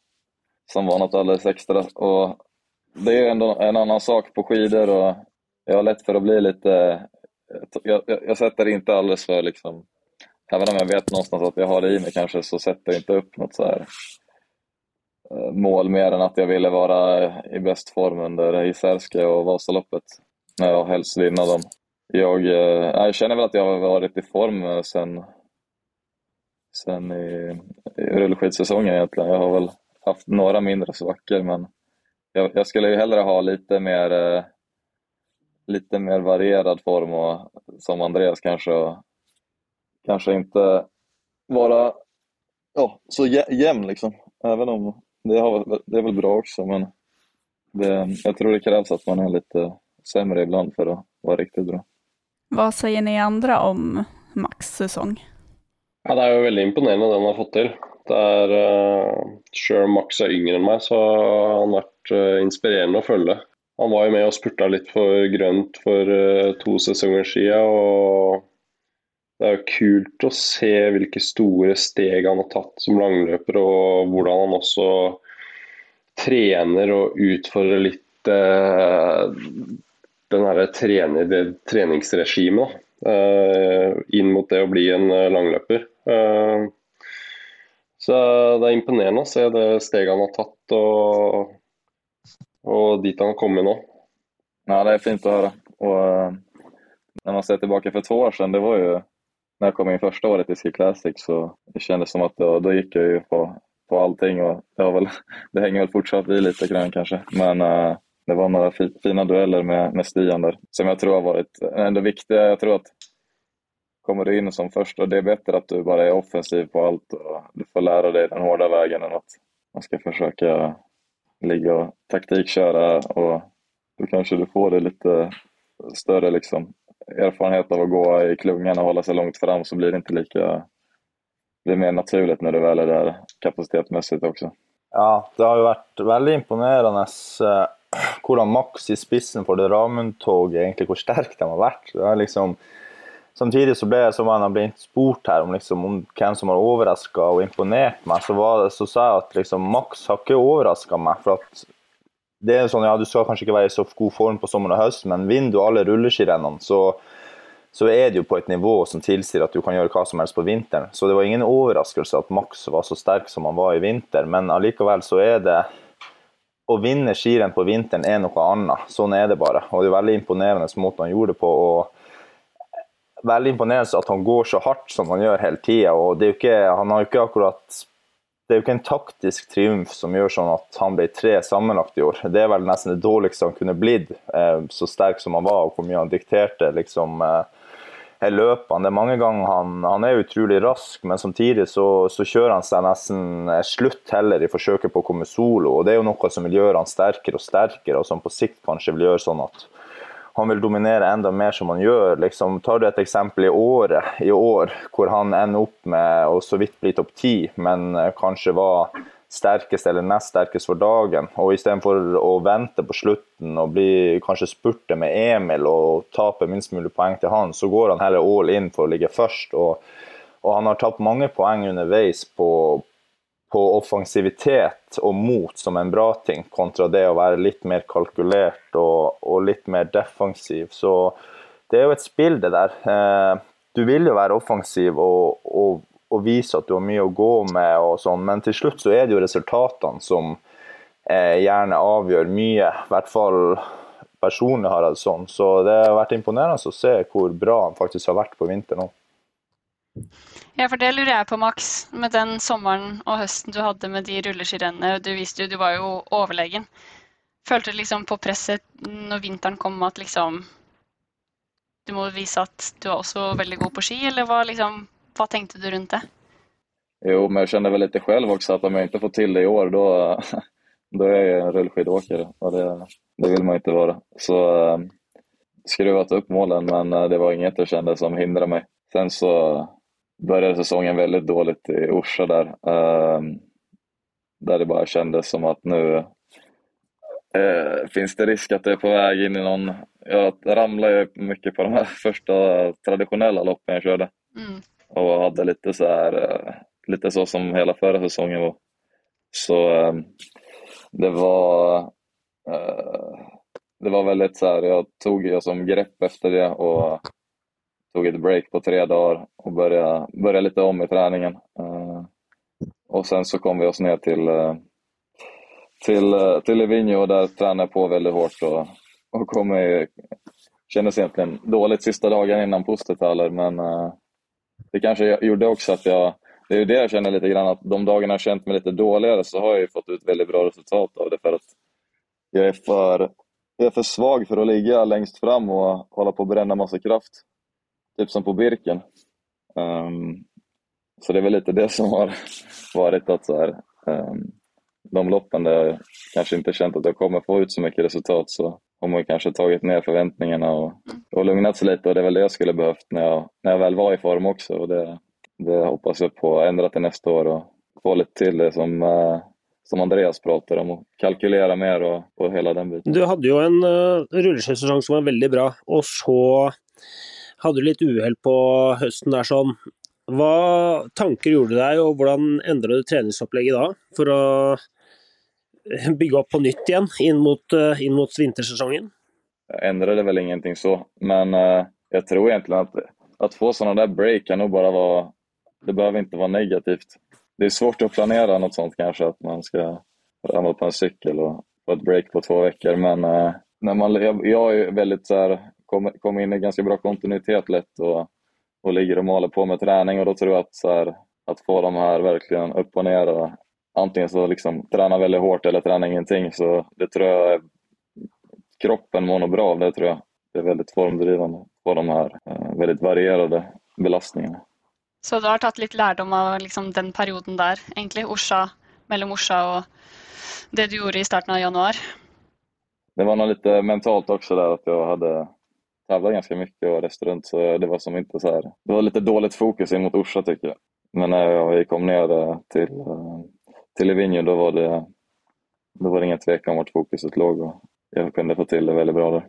som var något alldeles extra. Och det är ändå en annan sak på skidor och jag har lätt för att bli lite... Jag, jag, jag sätter inte alldeles för liksom... Även om jag vet någonstans att jag har det i mig kanske så sätter jag inte upp något så här eh, mål mer än att jag ville vara i bäst form under Isärska och Vasaloppet. När jag helst vinna dem. Jag, eh, jag känner väl att jag har varit i form eh, sen sen i, i rullskidsäsongen egentligen. Jag har väl haft några mindre svackor men jag, jag skulle ju hellre ha lite mer lite mer varierad form och som Andreas kanske och kanske inte vara ja, så jä- jämn liksom. Även om det, har, det är väl bra också men det, jag tror det krävs att man är lite sämre ibland för att vara riktigt bra. Vad säger ni andra om Max säsong? Ja, Det er jo veldig imponerende det han har fått til. Det er, uh, Selv om Max er yngre enn meg, så har han vært uh, inspirerende å følge. Han var jo med og spurta litt for grønt for eh, to sesonger siden. Og det er jo kult å se hvilke store steg han har tatt som langløper, og hvordan han også trener og utfordrer litt eh, den herre treningsregimet. eh, inn mot det å bli en eh, langløper. Eh, så det er imponerende å se det steget han har tatt og, og dit han har kommet nå. Ja, det er fint å høre. Og eh, när man ser tilbake for to år siden, det var jo når jeg kom inn første året i Ski Classic så det kjennes som at da, da gikk jeg jo på, på allting Og det, vel det henger vel fortsatt i litt, kanskje. Men uh, det var noen fine dueller med, med Stian der som jeg tror har vært enda viktige. Jeg tror at kommer du inn som først, og det er bedre at du bare er offensiv på alt og du får lære deg den hårda veien enn at man skal försöka ligga och taktikköra och då kanske du får det lite större liksom, erfarenhet av att gå i klungan och hålla sig långt fram så blir det inte lika det blir mer naturligt når du väl är där kapasitetsmässigt också. Ja, det har jo vært veldig imponerende eh, hvordan Max i spissen for det Ramund-toget, egentlig hvor sterk de har vært. Det er liksom, samtidig så ble jeg, som han blitt spurt her om, liksom, om hvem som har overraska og imponert meg, så, det, så sa jeg at liksom, Max har ikke overraska meg. for at det er sånn, ja, Du skal kanskje ikke være i så god form på sommeren og høst, men vinner du alle rulleskirennene, så, så er det jo på et nivå som tilsier at du kan gjøre hva som helst på vinteren. Så det var ingen overraskelse at Max var så sterk som han var i vinter, men allikevel så er det Å vinne skirenn på vinteren er noe annet. Sånn er det bare. Og det er veldig imponerende måten han gjorde det på. og Veldig imponerende at han går så hardt som han gjør hele tida. Han har jo ikke akkurat det er jo ikke en taktisk triumf som gjør sånn at han ble tre sammenlagt i år. Det er vel nesten det dårligste han kunne blitt, eh, så sterk som han var, og hvor mye han dikterte liksom, eh, løpene. Det er mange ganger han, han er utrolig rask, men samtidig så, så, kjører han seg nesten slutt heller i forsøket på å komme solo. og Det er jo noe som vil gjøre han sterkere og sterkere, og som på sikt kanskje vil gjøre sånn at han vil dominere enda mer som han gjør. Liksom, tar du et eksempel i året i år, hvor han ender opp med å så vidt bli topp ti, men eh, kanskje var sterkest eller nest sterkest for dagen. Og istedenfor å vente på slutten og bli kanskje spurte med Emil og tape minst mulig poeng til han, så går han heller all in for å ligge først. Og, og han har tapt mange poeng underveis på, på offensivitet og mot som en bra ting, kontra det å være litt mer kalkulert og, og litt mer defensiv. Så det er jo et spill, det der. Eh, du vil jo være offensiv og, og, og, vise at du har mye å gå med, og sånn, men til slutt så er det jo resultatene som eh, gjerne avgjør mye. I hvert fall personlig har jeg det sånn. Så det har vært imponerende å se hvor bra han faktisk har vært på vinteren òg. Ja, for det lurer jeg på, Max. Med den sommeren og høsten du hadde med de rulleskirennene, du viste jo du var jo overlegen. Følte du liksom på presset når vinteren kom at liksom Du må vise at du er også veldig god på ski, eller hva, liksom, hva tenkte du rundt det? Jo, men jeg kjenner vel litt selv også, at om jeg ikke får til det i år da Da er jeg en rulleskiløper, og det, det vil man ikke være. Så skruet opp upp målen men äh, det var inget jeg kände som hindret meg. Sen så började säsongen väldigt dåligt i Orsa där. Eh, där det bara kändes som att nu eh, finns det risk att det är på väg in i någon... Jag ramlade ju mycket på de här första traditionella loppen jag körde. Mm. Och hade lite så här, eh, lite så som hela förra säsongen var. Så eh, det var eh, det var väldigt så här, jag tog jag som grepp efter det och tog ett break på tre dagar och började, började lite om i träningen. Uh, och sen så kom vi oss till, til, till, uh, till Livigno og där tränade jag på väldigt hårt och, och kom i, kändes egentligen dåligt sista dagen innan Pustertaler men det kanske gjorde också att jag det är ju det jag känner lite grann att de dagarna jag känt mig lite dåligare så har ju fått ut väldigt bra resultat av det för att jag är för, jag är för svag för att ligga längst fram och hålla på att bränna massa kraft typ som på Birken. Um, så det är väl lite det som har varit att så här, um, de loppen där jag kanske inte känt att jag kommer få ut så mycket resultat så har man kanske tagit ner förväntningarna och, och lugnat sig lite och det är väl det jag skulle behövt när jag, när jag väl var i form också. Och det, det hoppas jag på att ändra till nästa år och få lite till det som, uh, som Andreas pratar om, och kalkylera mer och, och hela den biten. Du hade ju en uh, rulleskidsäsong som var väldigt bra och så hadde litt uhell på høsten der sånn. Hva tanker gjorde du deg, og hvordan endra du treningsopplegget da for å bygge opp på nytt igjen inn mot, eh, inn mot vintersesongen? Jag det vel ingenting så, men uh, jag tror egentlig at att få sånne der break kan nog bara vara, det behöver inte vara negativt. Det er svårt å planere noe sånt kanske, att man skal ramla på en cykel og få et break på två veckor, men uh, när man, jag, jag är väldigt så här, kommer kommer in i ganska bra kontinuitet lätt och, och ligger och maler på med träning och då tror jag att, så här, att få de här verkligen upp och ner och antingen så liksom träna väldigt hårt eller träna ingenting så det tror jag kroppen mår nog bra av det tror jag. Det är väldigt formdrivande på de här eh, väldigt varierade belastningarna. Så du har tatt litt lærdom av liksom den perioden der, egentlig? Orsa, mellom Orsa og det du gjorde i starten av januar? Det var noe litt mentalt også der at jeg hade tävlar ganska mycket och rest runt så det var som inte så här. Det var lite dåligt fokus in mot Orsa tycker jag. Men när vi kom ner till, eh, till Livigno då var det, då var det ingen tvekan vart fokuset låg och jag kunde få till det väldigt bra där.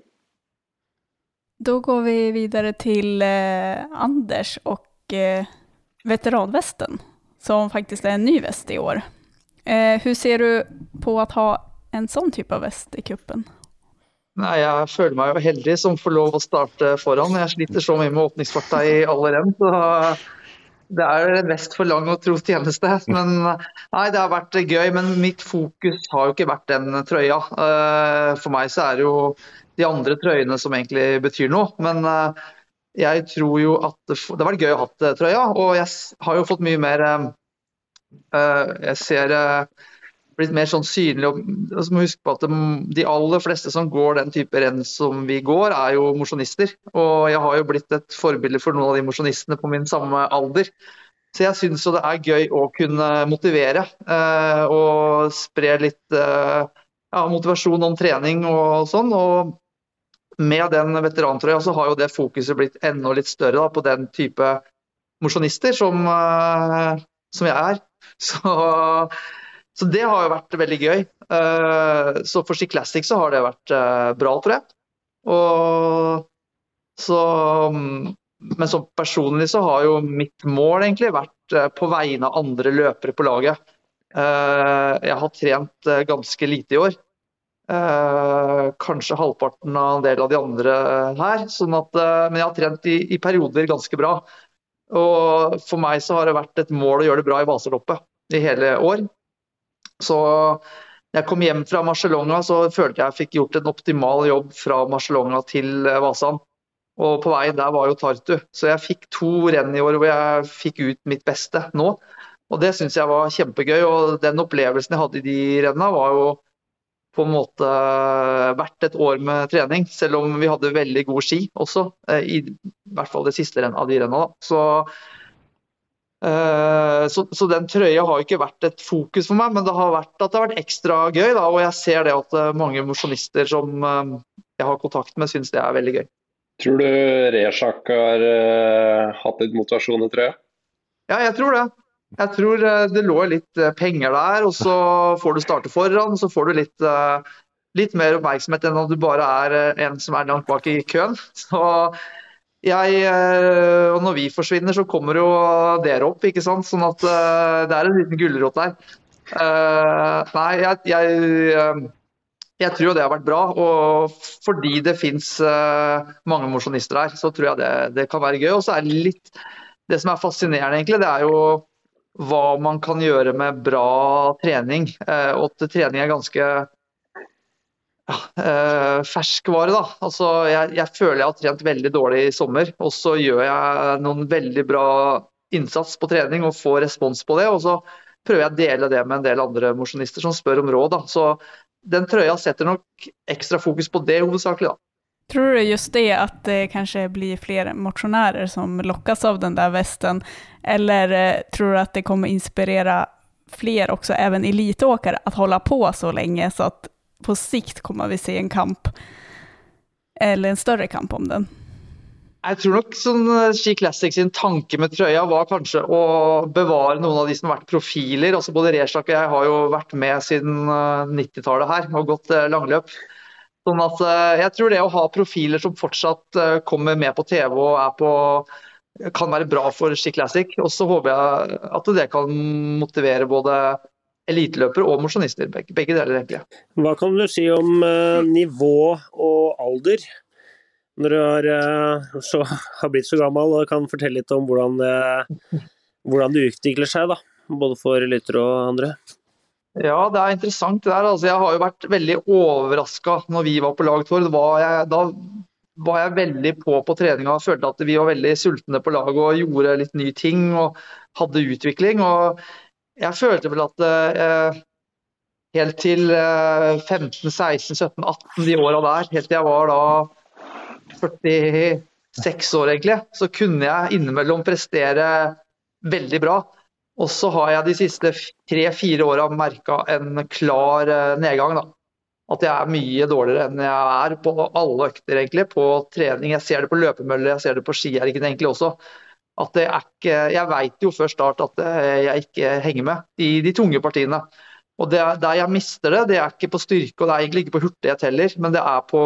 Då går vi vidare till eh, Anders och eh, veteranvästen som faktiskt är en ny väst i år. Eh, hur ser du på att ha en sån typ av väst i kuppen? Nei, Jeg føler meg jo heldig som får lov å starte foran. Jeg sliter så mye med åpningsfarta i alle renn. Det er mest for lang og tro tjeneste. Men nei, det har vært gøy. Men mitt fokus har jo ikke vært den trøya. Eh, for meg så er det jo de andre trøyene som egentlig betyr noe. Men eh, jeg tror jo at det har vært gøy å ha trøya. Og jeg har jo fått mye mer eh, Jeg ser blitt mer sånn synlig. og så må huske på at De aller fleste som går den type renn som vi går, er jo mosjonister. Og jeg har jo blitt et forbilde for noen av de mosjonistene på min samme alder. Så jeg syns det er gøy å kunne motivere eh, og spre litt eh, ja, motivasjon om trening og sånn. Og med den veterantrøya så har jo det fokuset blitt enda litt større da, på den type mosjonister som, eh, som jeg er. Så så det har jo vært veldig gøy. Eh, så for Ski Classic så har det vært eh, bra, tror jeg. Og så mm, Men sånn personlig så har jo mitt mål egentlig vært eh, på vegne av andre løpere på laget. Jeg har trent ganske lite i år. Kanskje halvparten av en del av de andre her. Sånn at, men jeg har trent i, i perioder ganske bra. Og for meg så har det vært et mål å gjøre det bra i Vasaloppet i hele år. Så jeg kom hjem fra Marcelonga, så følte jeg jeg fikk gjort en optimal jobb fra Marcelonga til eh, Vasan. Og på veien der var jo Tartu. Så jeg fikk to renn i år hvor jeg fikk ut mitt beste nå. Og det syns jeg var kjempegøy. Og den opplevelsen jeg hadde i de rennene, var jo på en måte verdt et år med trening. Selv om vi hadde veldig god ski også, eh, i, hvert fall det siste rennet av de rennene. Så Eh, så, så, den trøya har ikke vært et fokus for meg, men det har vært at det har vært ekstra gøy. Da, og jeg ser det at eh, mange mosjonister som eh, jeg har kontakt med, syns det er veldig gøy. Tror du Resjak har uh, hatt litt motivasjon i trøya? Ja, jeg tror det. Jeg tror det lå litt penger der, og så får du starte foran. Så får du litt, litt mer oppmerksomhet enn om du bare er en som er langt bak i køen. Så jeg, eh, og når vi forsvinner, så kommer jo dere opp, ikke sant. Sånn at uh, det er en liten gulrot der. Uh, nei, jeg, jeg, jeg, tror det har vært bra. Og fordi det fins mange mosjonister her, så tror jeg det, det, kan være gøy. Og så er det litt Det som er fascinerende, egentlig, det er jo hva man kan gjøre med bra trening. og at trening er ganske Uh, ferskvare, da. Altså, jeg, jeg, føler jeg har trent veldig dårlig i sommer. Og så gjør jeg noen veldig bra innsats på trening og får respons på det. Og så prøver jeg å dele det med en del andre mosjonister som spør om råd. Da. Så den trøya setter nok ekstra fokus på det hovedsakelig, da. Tror du just det at det kanskje blir flere mosjonærer som lokkes av den der vesten? Eller uh, tror du at det kommer inspirere flere, også även elitåkere, å holde på så lenge så at på sikt kommer vi se en kamp, eller en større kamp om den. Jeg tror nok sånn eh, Ski Classic sin tanke med trøya var kanskje å bevare noen av de som har vært profiler. altså Både Reshak og jeg har jo vært med siden 90-tallet eh, her og gått eh, langløp. Sånn at Jeg tror det å ha profiler som fortsatt kommer med på TV og er på kan være bra for Ski Classic. Og så håper jeg at det kan motivere både eliteløpere og mosjonister. Begge, begge, deler, egentlig. Hva kan du si om uh, nivå og alder? Når du har, uh, så, har, blitt så gammel og kan fortelle litt om hvordan det, hvordan det utvikler seg, da, både for lyttere og andre? Ja, det er interessant det der. Altså, jeg har jo vært veldig overraska når vi var på lag Tord. Da var jeg veldig på på treninga og følte at vi var veldig sultne på laget og gjorde litt nye ting og hadde utvikling. og jeg følte vel at eh, helt til eh, 15, 16, 17, 18, de åra der, helt til jeg var da 46 år egentlig, så kunne jeg innimellom prestere veldig bra. Og så har jeg de siste tre-fire åra merka en klar eh, nedgang. da. At jeg er mye dårligere enn jeg er på alle økter, egentlig. På trening. Jeg ser det på løpemøller, jeg ser det på skiergen egentlig også at det er ikke Jeg veit jo før start at eh, jeg ikke henger med i de tunge partiene. Og det, Der jeg mister det, det er ikke på styrke og det er egentlig ikke på hurtighet heller, men det er på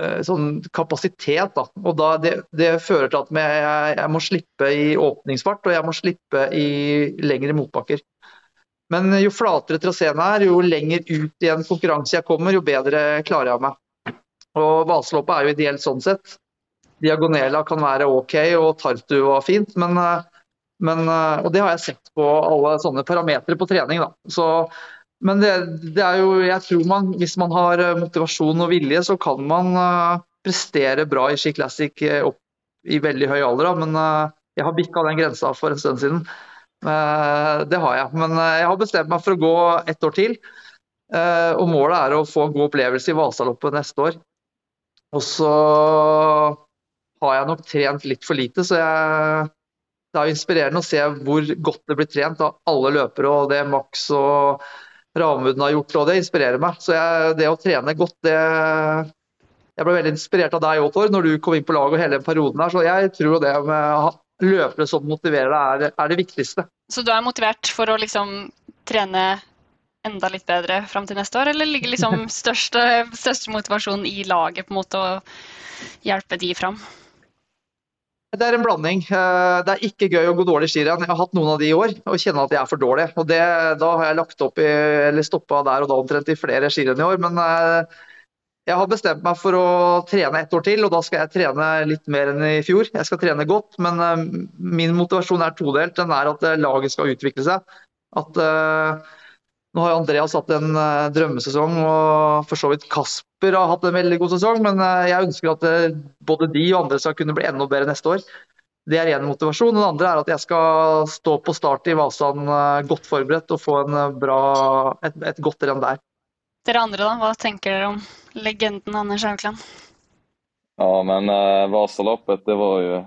uh, sånn kapasitet. Da. Og da det, det fører til at jeg, jeg, må slippe i åpningsfart og jeg må slippe i lengre motbakker. Men jo flatere traseen er, jo lenger ut i en konkurranse jeg kommer, jo bedre klarer jeg meg. Og Vaseloppet er jo ideelt sånn sett. Diagonela kan være OK, og Tartu var fint. Men, eh, men, eh, og det har jeg sett på alle sånne parametere på trening. Så, men det, det, er jo, jeg tror man, hvis man har eh, motivasjon og vilje, så kan man prestere bra i Ski Classic opp i veldig høy alder. Men jeg har bikka den grensa for en stund siden. Det har jeg. Men jeg har bestemt meg for å gå ett år til. Og målet er å få en god opplevelse i Vasaloppet neste år. Og så har jeg nok trent litt for lite, så jeg, det er inspirerende å se hvor godt det blir trent av alle løpere, og det Max og Ramuden har gjort, og det inspirerer meg. Så jeg, det å trene godt, det Jeg ble veldig inspirert av deg òg, Tor, når du kom inn på laget og hele den perioden her. Så jeg tror det med løpere som motiverer deg, er, er det viktigste. Så du er motivert for å liksom trene enda litt bedre fram til neste år, eller ligger liksom største, største motivasjonen i laget på en måte å hjelpe de fram? Det er en blanding. Eh, det er ikke gøy å gå dårlig skirenn. Jeg har hatt noen av de i år og kjenner at jeg er for dårlig. Og det, da har jeg lagt opp i, eller stoppa der og da omtrent i flere skirenn i år. Men eh, jeg har bestemt meg for å trene ett år til, og da skal jeg trene litt mer enn i fjor. Jeg skal trene godt, men eh, min motivasjon er todelt. Den er at laget skal utvikle seg. At nå har Andreas hatt en drømmesesong, og for så vidt Kasper har hatt en veldig god sesong, men eh, jeg ønsker at eh, både de og andre skal kunne bli enda bedre neste år. Det er én motivasjon. Den andre er at jeg skal stå på start i Vasan eh, godt forberedt og få bra, et, et, godt renn der. Dere andre, da? Hva tenker dere om legenden Anders Haukland? Ja, men uh, Vasaloppet, det var jo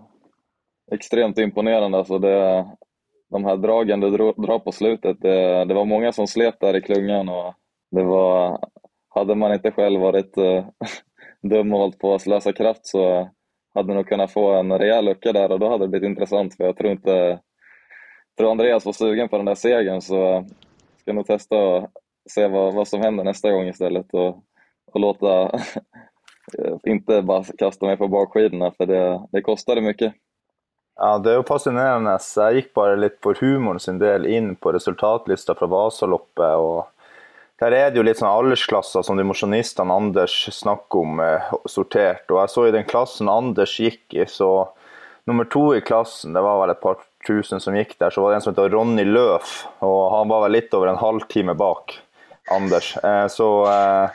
ekstremt imponerende. Altså det, de her dragen du drar på slutet, det, det, var mange som slet der i klungan. og det var hade man inte själv varit uh, dum och hållit på att slösa kraft så hade nog kunnat få en rejäl lucka där och då hade det blivit intressant för jag tror inte tror Andreas var sugen på den där segern så ska nog testa och se vad, vad som händer nästa gång istället och, och låta inte bara kasta mig på bakskidorna för det, det kostade mycket. Ja, Det er jo fascinerende. Jeg gikk bare litt for humoren sin del inn på resultatlista fra Vasaloppet. og der er det jo litt sånn aldersklasser som de mosjonistene Anders snakker om, eh, sortert. Og jeg så i den klassen Anders gikk i, så nummer to i klassen, det var vel et par tusen som gikk der, så var det en som heter Ronny Løf. Og han var vel litt over en halvtime bak Anders. Eh, så, eh,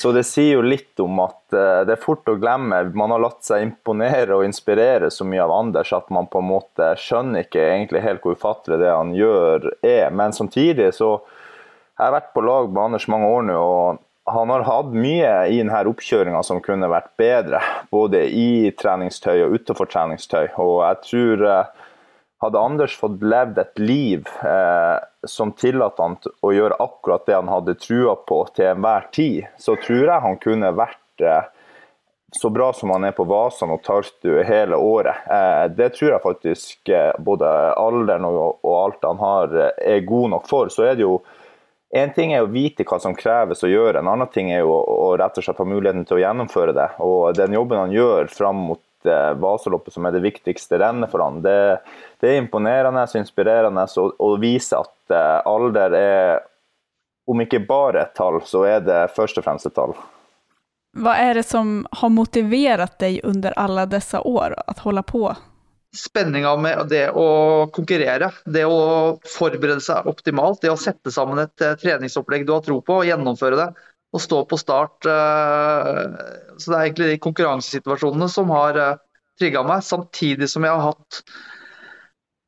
så det sier jo litt om at det er fort å glemme. Man har latt seg imponere og inspirere så mye av Anders at man på en måte skjønner ikke egentlig helt hvor ufattelig det han gjør er. Men samtidig så jeg har vært på lag med Anders mange år nå, og han har hatt mye i denne oppkjøringa som kunne vært bedre. Både i treningstøy og utenfor treningstøy. Og jeg tror eh, hadde Anders fått levd et liv eh, som tillater han å gjøre akkurat det han hadde trua på til enhver tid, så tror jeg han kunne vært eh, så bra som han er på Vasan og Tartu hele året. Eh, det tror jeg faktisk eh, både alderen og, og alt han har eh, er god nok for. Så er det jo en ting er å vite hva som kreves å gjøre, en annen ting er jo å rett og slett muligheten til å gjennomføre det. Og Den jobben han gjør fram mot eh, Vasaloppet, som er det viktigste rennet for han, det, det er imponerende og inspirerende å vise at eh, alder er, om ikke bare et tall, så er det først og fremst et tall. Hva er det som har motivert deg under alle disse år å holde på? spenninga med det å konkurrere, det å forberede seg optimalt, det å sette sammen et uh, treningsopplegg du har tro på og gjennomføre det. Og stå på start. Uh, så Det er egentlig de konkurransesituasjonene som har eh, trigga meg, samtidig som jeg har hatt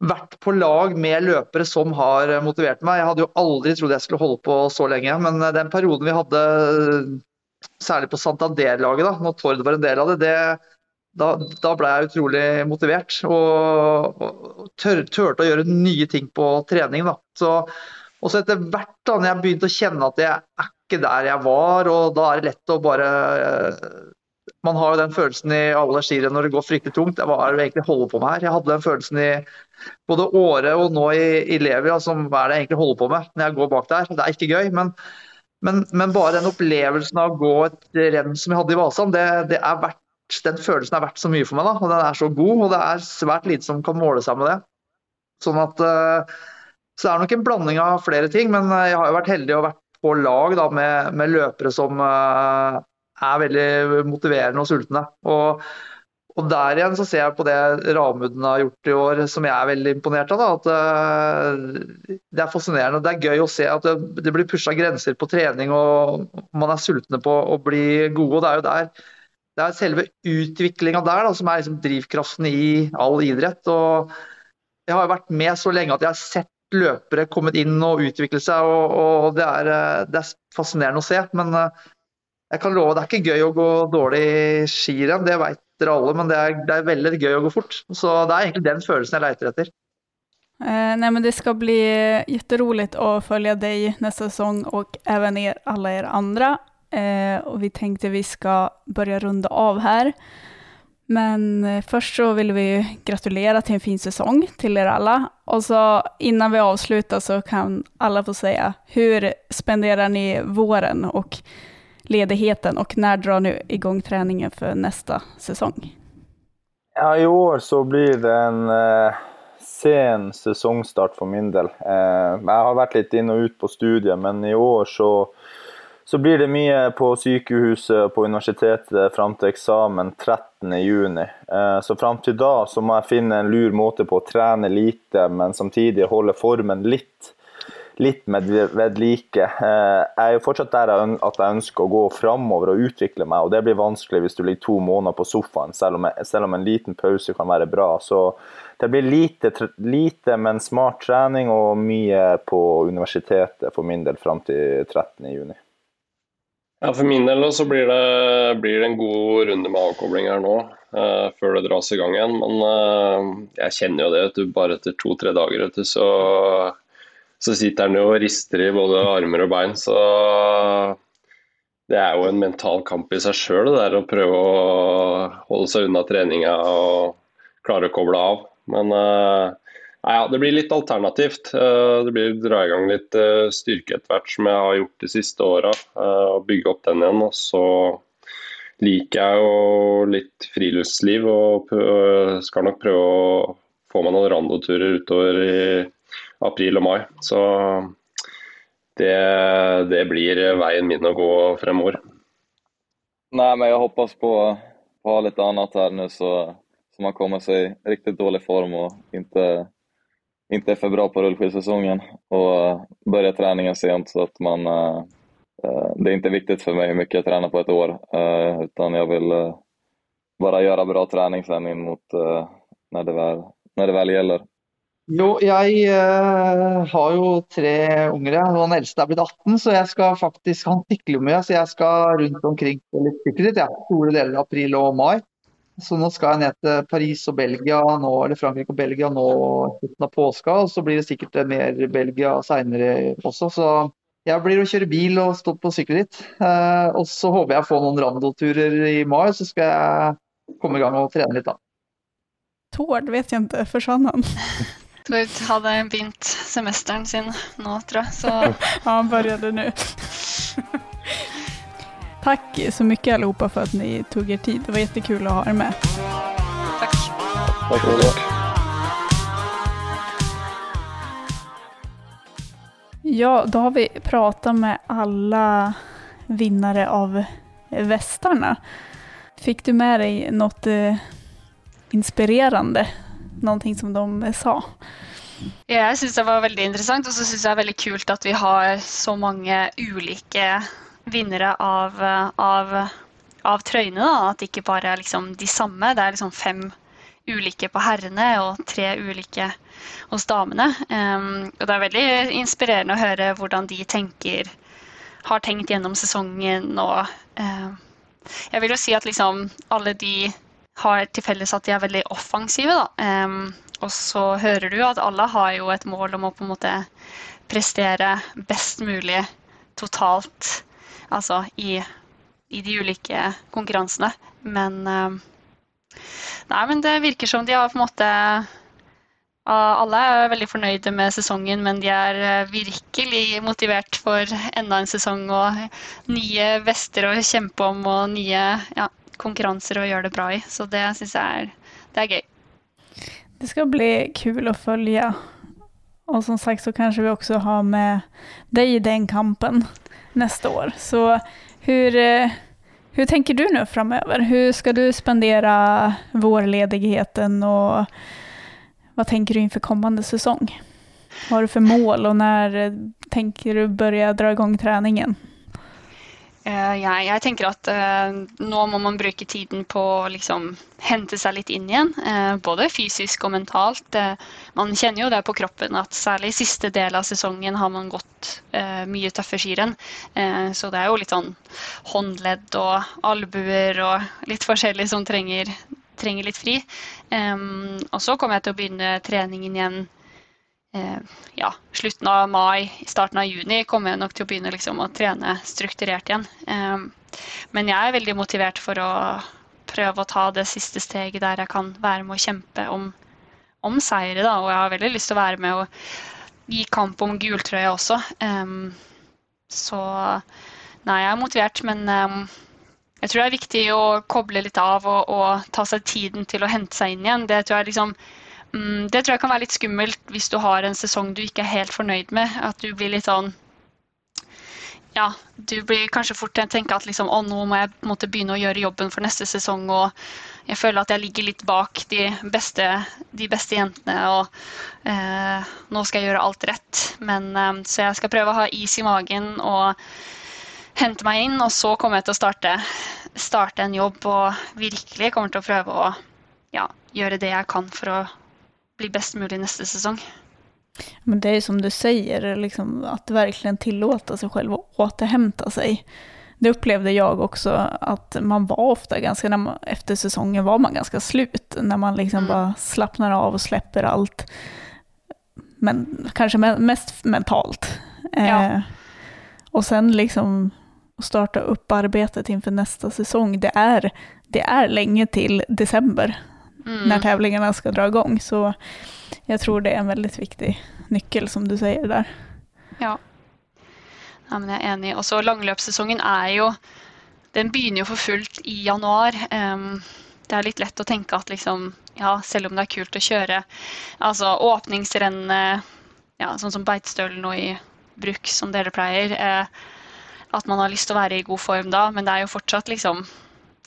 vært på lag med løpere som har motivert meg. Jeg hadde jo aldri trodd jeg skulle holde på så lenge, men den perioden vi hadde, særlig på Santander-laget, når Tord var en del av det, det da, da, ble jeg utrolig motivert og, og tør, turte å gjøre nye ting på trening. Da. Så, og så etter hvert da når jeg begynte å kjenne at jeg er ikke der jeg var, og da er det lett å bare Man har jo den følelsen i alle skirenn når det går fryktelig tungt. Hva er det egentlig holder på med her? Jeg hadde den følelsen i både Åre og nå i, i Levia, som hva er det jeg egentlig holder på med når jeg går bak der. Det er ikke gøy, men, men, men bare den opplevelsen av å gå et renn som jeg hadde i Vasan, det, det er verdt den følelsen er verdt så mye for meg. da, og Den er så god, og det er svært lite som kan måle seg med det. Sånn at, eh, så det er nok en blanding av flere ting, men eh, jeg har jo vært heldig og vært på lag da, med, med, løpere som uh, er veldig motiverende og sultne. Og, og, der igjen så ser jeg på det Ramuden har gjort i år, som jeg er veldig imponert av. Da, at uh, Det er fascinerende. Det er gøy å se at det, det blir pusha grenser på trening, og man er sultne på å bli gode. og det er jo der det er selve utviklinga der da, som er liksom drivkraften i all idrett. og jeg har vært med så lenge at jeg har sett løpere kommet inn og utviklet seg, og, og det, er, eh, det, er, fascinerende å se. Men eh, jeg kan love det er ikke gøy å gå dårlig skirenn, det vet dere alle, men det er, det er, veldig gøy å gå fort. Så det er egentlig den følelsen jeg leter etter. Eh, nej, men det skal bli jätteroligt å følge deg neste sesong og även alla er andra. Eh, og vi tenkte vi skal begynne å runde av här. Men først så vill vi gratulere til en fin sesong til dere alle. Og så innan vi avslutar så kan alle få si hvordan spenderer ni våren og ledigheten og når drar ni gang treningen for neste sesong? Ja, i år så blir det en eh, sen sesongstart for min del. Eh, jeg har vært litt inn og ut på studiet, men i år så så blir det mye på sykehuset og på universitetet fram til eksamen 13.6. Eh, så fram til da så må jeg finne en lur måte på å trene lite, men samtidig holde formen litt, litt med ved like. Eh, jeg er jo fortsatt der at jeg ønsker å gå framover og utvikle meg, og det blir vanskelig hvis du ligger to måneder på sofaen, selv om, selv om en liten pause kan være bra. Så det blir lite, lite, men smart trening og mye på universitetet for min del fram til 13.6. Ja, For min del så blir det, blir det en god runde med avkobling her nå, uh, før det dras i gang igjen. Men uh, jeg kjenner jo det. Du, bare etter to-tre dager du, så, så, sitter den jo og rister i både armer og bein. Så det er jo en mental kamp i seg sjøl, å prøve å holde seg unna treninga og klare å koble av. Men uh, ja, det blir litt alternativt. Eh, det blir dra i gang litt eh, styrke etter hvert, som jeg har gjort de siste åra. Og eh, bygge opp den igjen. Og så liker jeg jo litt friluftsliv og skal nok prøve å få meg noen randoturer utover i april og mai. Så det, det blir veien min å gå fremover. Nei, men jeg håper på å ha litt annet her nå, så, så man kommer seg i riktig dårlig form og ikke inte är för bra på rullskidsäsongen och börja träningen sent så att man uh, det är inte viktigt för mig hur mycket jag tränar på ett år uh, utan jag vill uh, bara göra bra träning sen in mot när, det väl, när det väl gäller. Jo, jeg uh, har jo tre unger, den eldste er blitt 18, så jeg skal faktisk, han sykler mye, så jeg skal rundt omkring på litt sykkelritt. Ja, store deler av april og mai. Så nå skal jeg ned til Paris og Belgia nå, eller Frankrike og Belgia nå slutten av påska. Og så blir det sikkert mer Belgia seinere også. Så jeg blir å kjøre bil og stå på sykkelritt. Eh, og så håper jeg å få noen randoturer i mai, så skal jeg komme i gang og trene litt da. Tord vet jeg ikke, forsvant han? Tord hadde begynt semesteren sin nå, tror jeg. Så... ja, han det nå. Tack så mycket allihopa för att ni tog er tid. Det var jättekul att ha er med. Tack. Tack för Ja, då har vi pratat med alla vinnare av västarna. Fick du med dig något eh, inspirerande? Någonting som de sa? Jeg syns det var veldig interessant, og så syns jeg det er veldig kult at vi har så mange ulike vinnere av, av, av trøyene. Da. At det ikke bare er liksom de samme. Det er liksom fem ulike på herrene og tre ulike hos damene. Um, og det er veldig inspirerende å høre hvordan de tenker, har tenkt gjennom sesongen. Og um, jeg vil jo si at liksom alle de har til felles at de er veldig offensive. Da. Um, og så hører du at alle har jo et mål om å på en måte prestere best mulig totalt Altså i, i de ulike konkurransene. Men eh, Nei, men det virker som de har på en måte alle er veldig fornøyde med sesongen, men de er eh, virkelig motivert for enda en sesong og nye vester å kjempe om og nye ja, konkurranser å gjøre det bra i. Så det syns jeg er, det er gøy. Det skal bli kul å følge. Og som sagt så kanskje vi også har med deg i den kampen nästa år. Så hur, eh, hur tänker du nu framöver? Hur ska du spendera vårledigheten och vad tänker du inför kommande säsong? Vad har du för mål och när tänker du börja dra igång träningen? Eh, jeg, jeg, tenker at uh, nå må man bruke tiden på å liksom, hente seg litt inn igjen. Uh, både fysisk og mentalt. Uh, man kjenner jo det på kroppen at særlig siste del av sesongen har man gått mye tøffe skirenn. så det er jo litt sånn håndledd og albuer og litt forskjellig som trenger, trenger litt fri. Og så kommer jeg til å begynne treningen igjen eh, ja, slutten av mai, starten av juni kommer jeg nok til å begynne liksom, å trene strukturert igjen. Eh, men jeg er veldig motivert for å prøve å ta det siste steget der jeg kan være med å kjempe om, om seire. Da. Og jeg har veldig lyst til å være med og gi kamp om gultrøya også. Eh, så nei, jeg er motivert, men eh, jeg tror det er viktig å koble litt av og, og, ta seg tiden til å hente seg inn igjen. Det tror jeg liksom det tror jeg kan være litt skummelt hvis du har en sesong du ikke er helt fornøyd med. At du blir litt sånn Ja, du blir kanskje fort til å tenke at liksom, å, nå må jeg måtte begynne å gjøre jobben for neste sesong. Og jeg føler at jeg ligger litt bak de beste, de beste jentene. Og eh, nå skal jeg gjøre alt rett. Men, eh, så jeg skal prøve å ha is i magen og hente meg inn. Og så kommer jeg til å starte, starte en jobb og virkelig kommer til å prøve å ja, gjøre det jeg kan for å bli bäst mulig nästa säsong. Men det är som du säger, liksom, att verkligen tillåta sig själv att återhämta sig. Det upplevde jag också, att man var ofta ganska, när man, efter säsongen var man ganska slut, när man liksom mm. bara slappnar av och släpper allt. Men kanske mest mentalt. Ja. Eh, och sen liksom starta upp arbetet inför nästa säsong, det är, det är länge till december mm. när tävlingarna ska dra igång. Så jag tror det är en väldigt viktig nyckel som du säger där. Ja. ja men jeg er enig. Og så langløpssesongen er jo Den begynner jo for fullt i januar. Um, det er litt lett å tenke at liksom, ja, selv om det er kult å kjøre altså åpningsrennene, ja, sånn som Beitstølen og i Bruk, som dere pleier, eh, at man har lyst til å være i god form da, men det er jo fortsatt liksom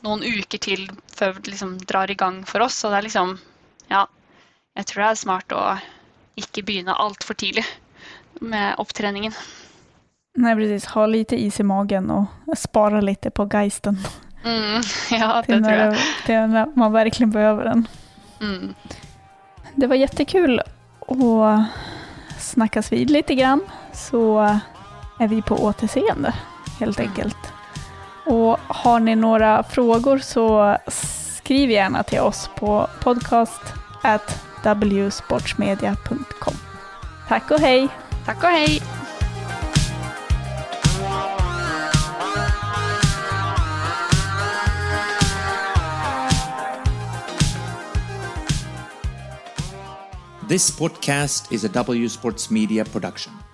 noen uker til før vi liksom drar i gang for oss. Så det er liksom Ja, jeg tror det er smart å ikke begynne altfor tidlig med opptreningen. Nei, precis. Ha lite is i magen og spare litt på geisten. Mm, ja, det tror jeg. Till när man verkligen behöver den. Mm. Det var jättekul att snackas vid lite grann. Så är vi på återseende helt mm. enkelt. Och har ni några frågor så skriv gärna till oss på podcast wsportsmedia.com. Tack och hej! Tack och hej! This podcast is a W Sports Media production.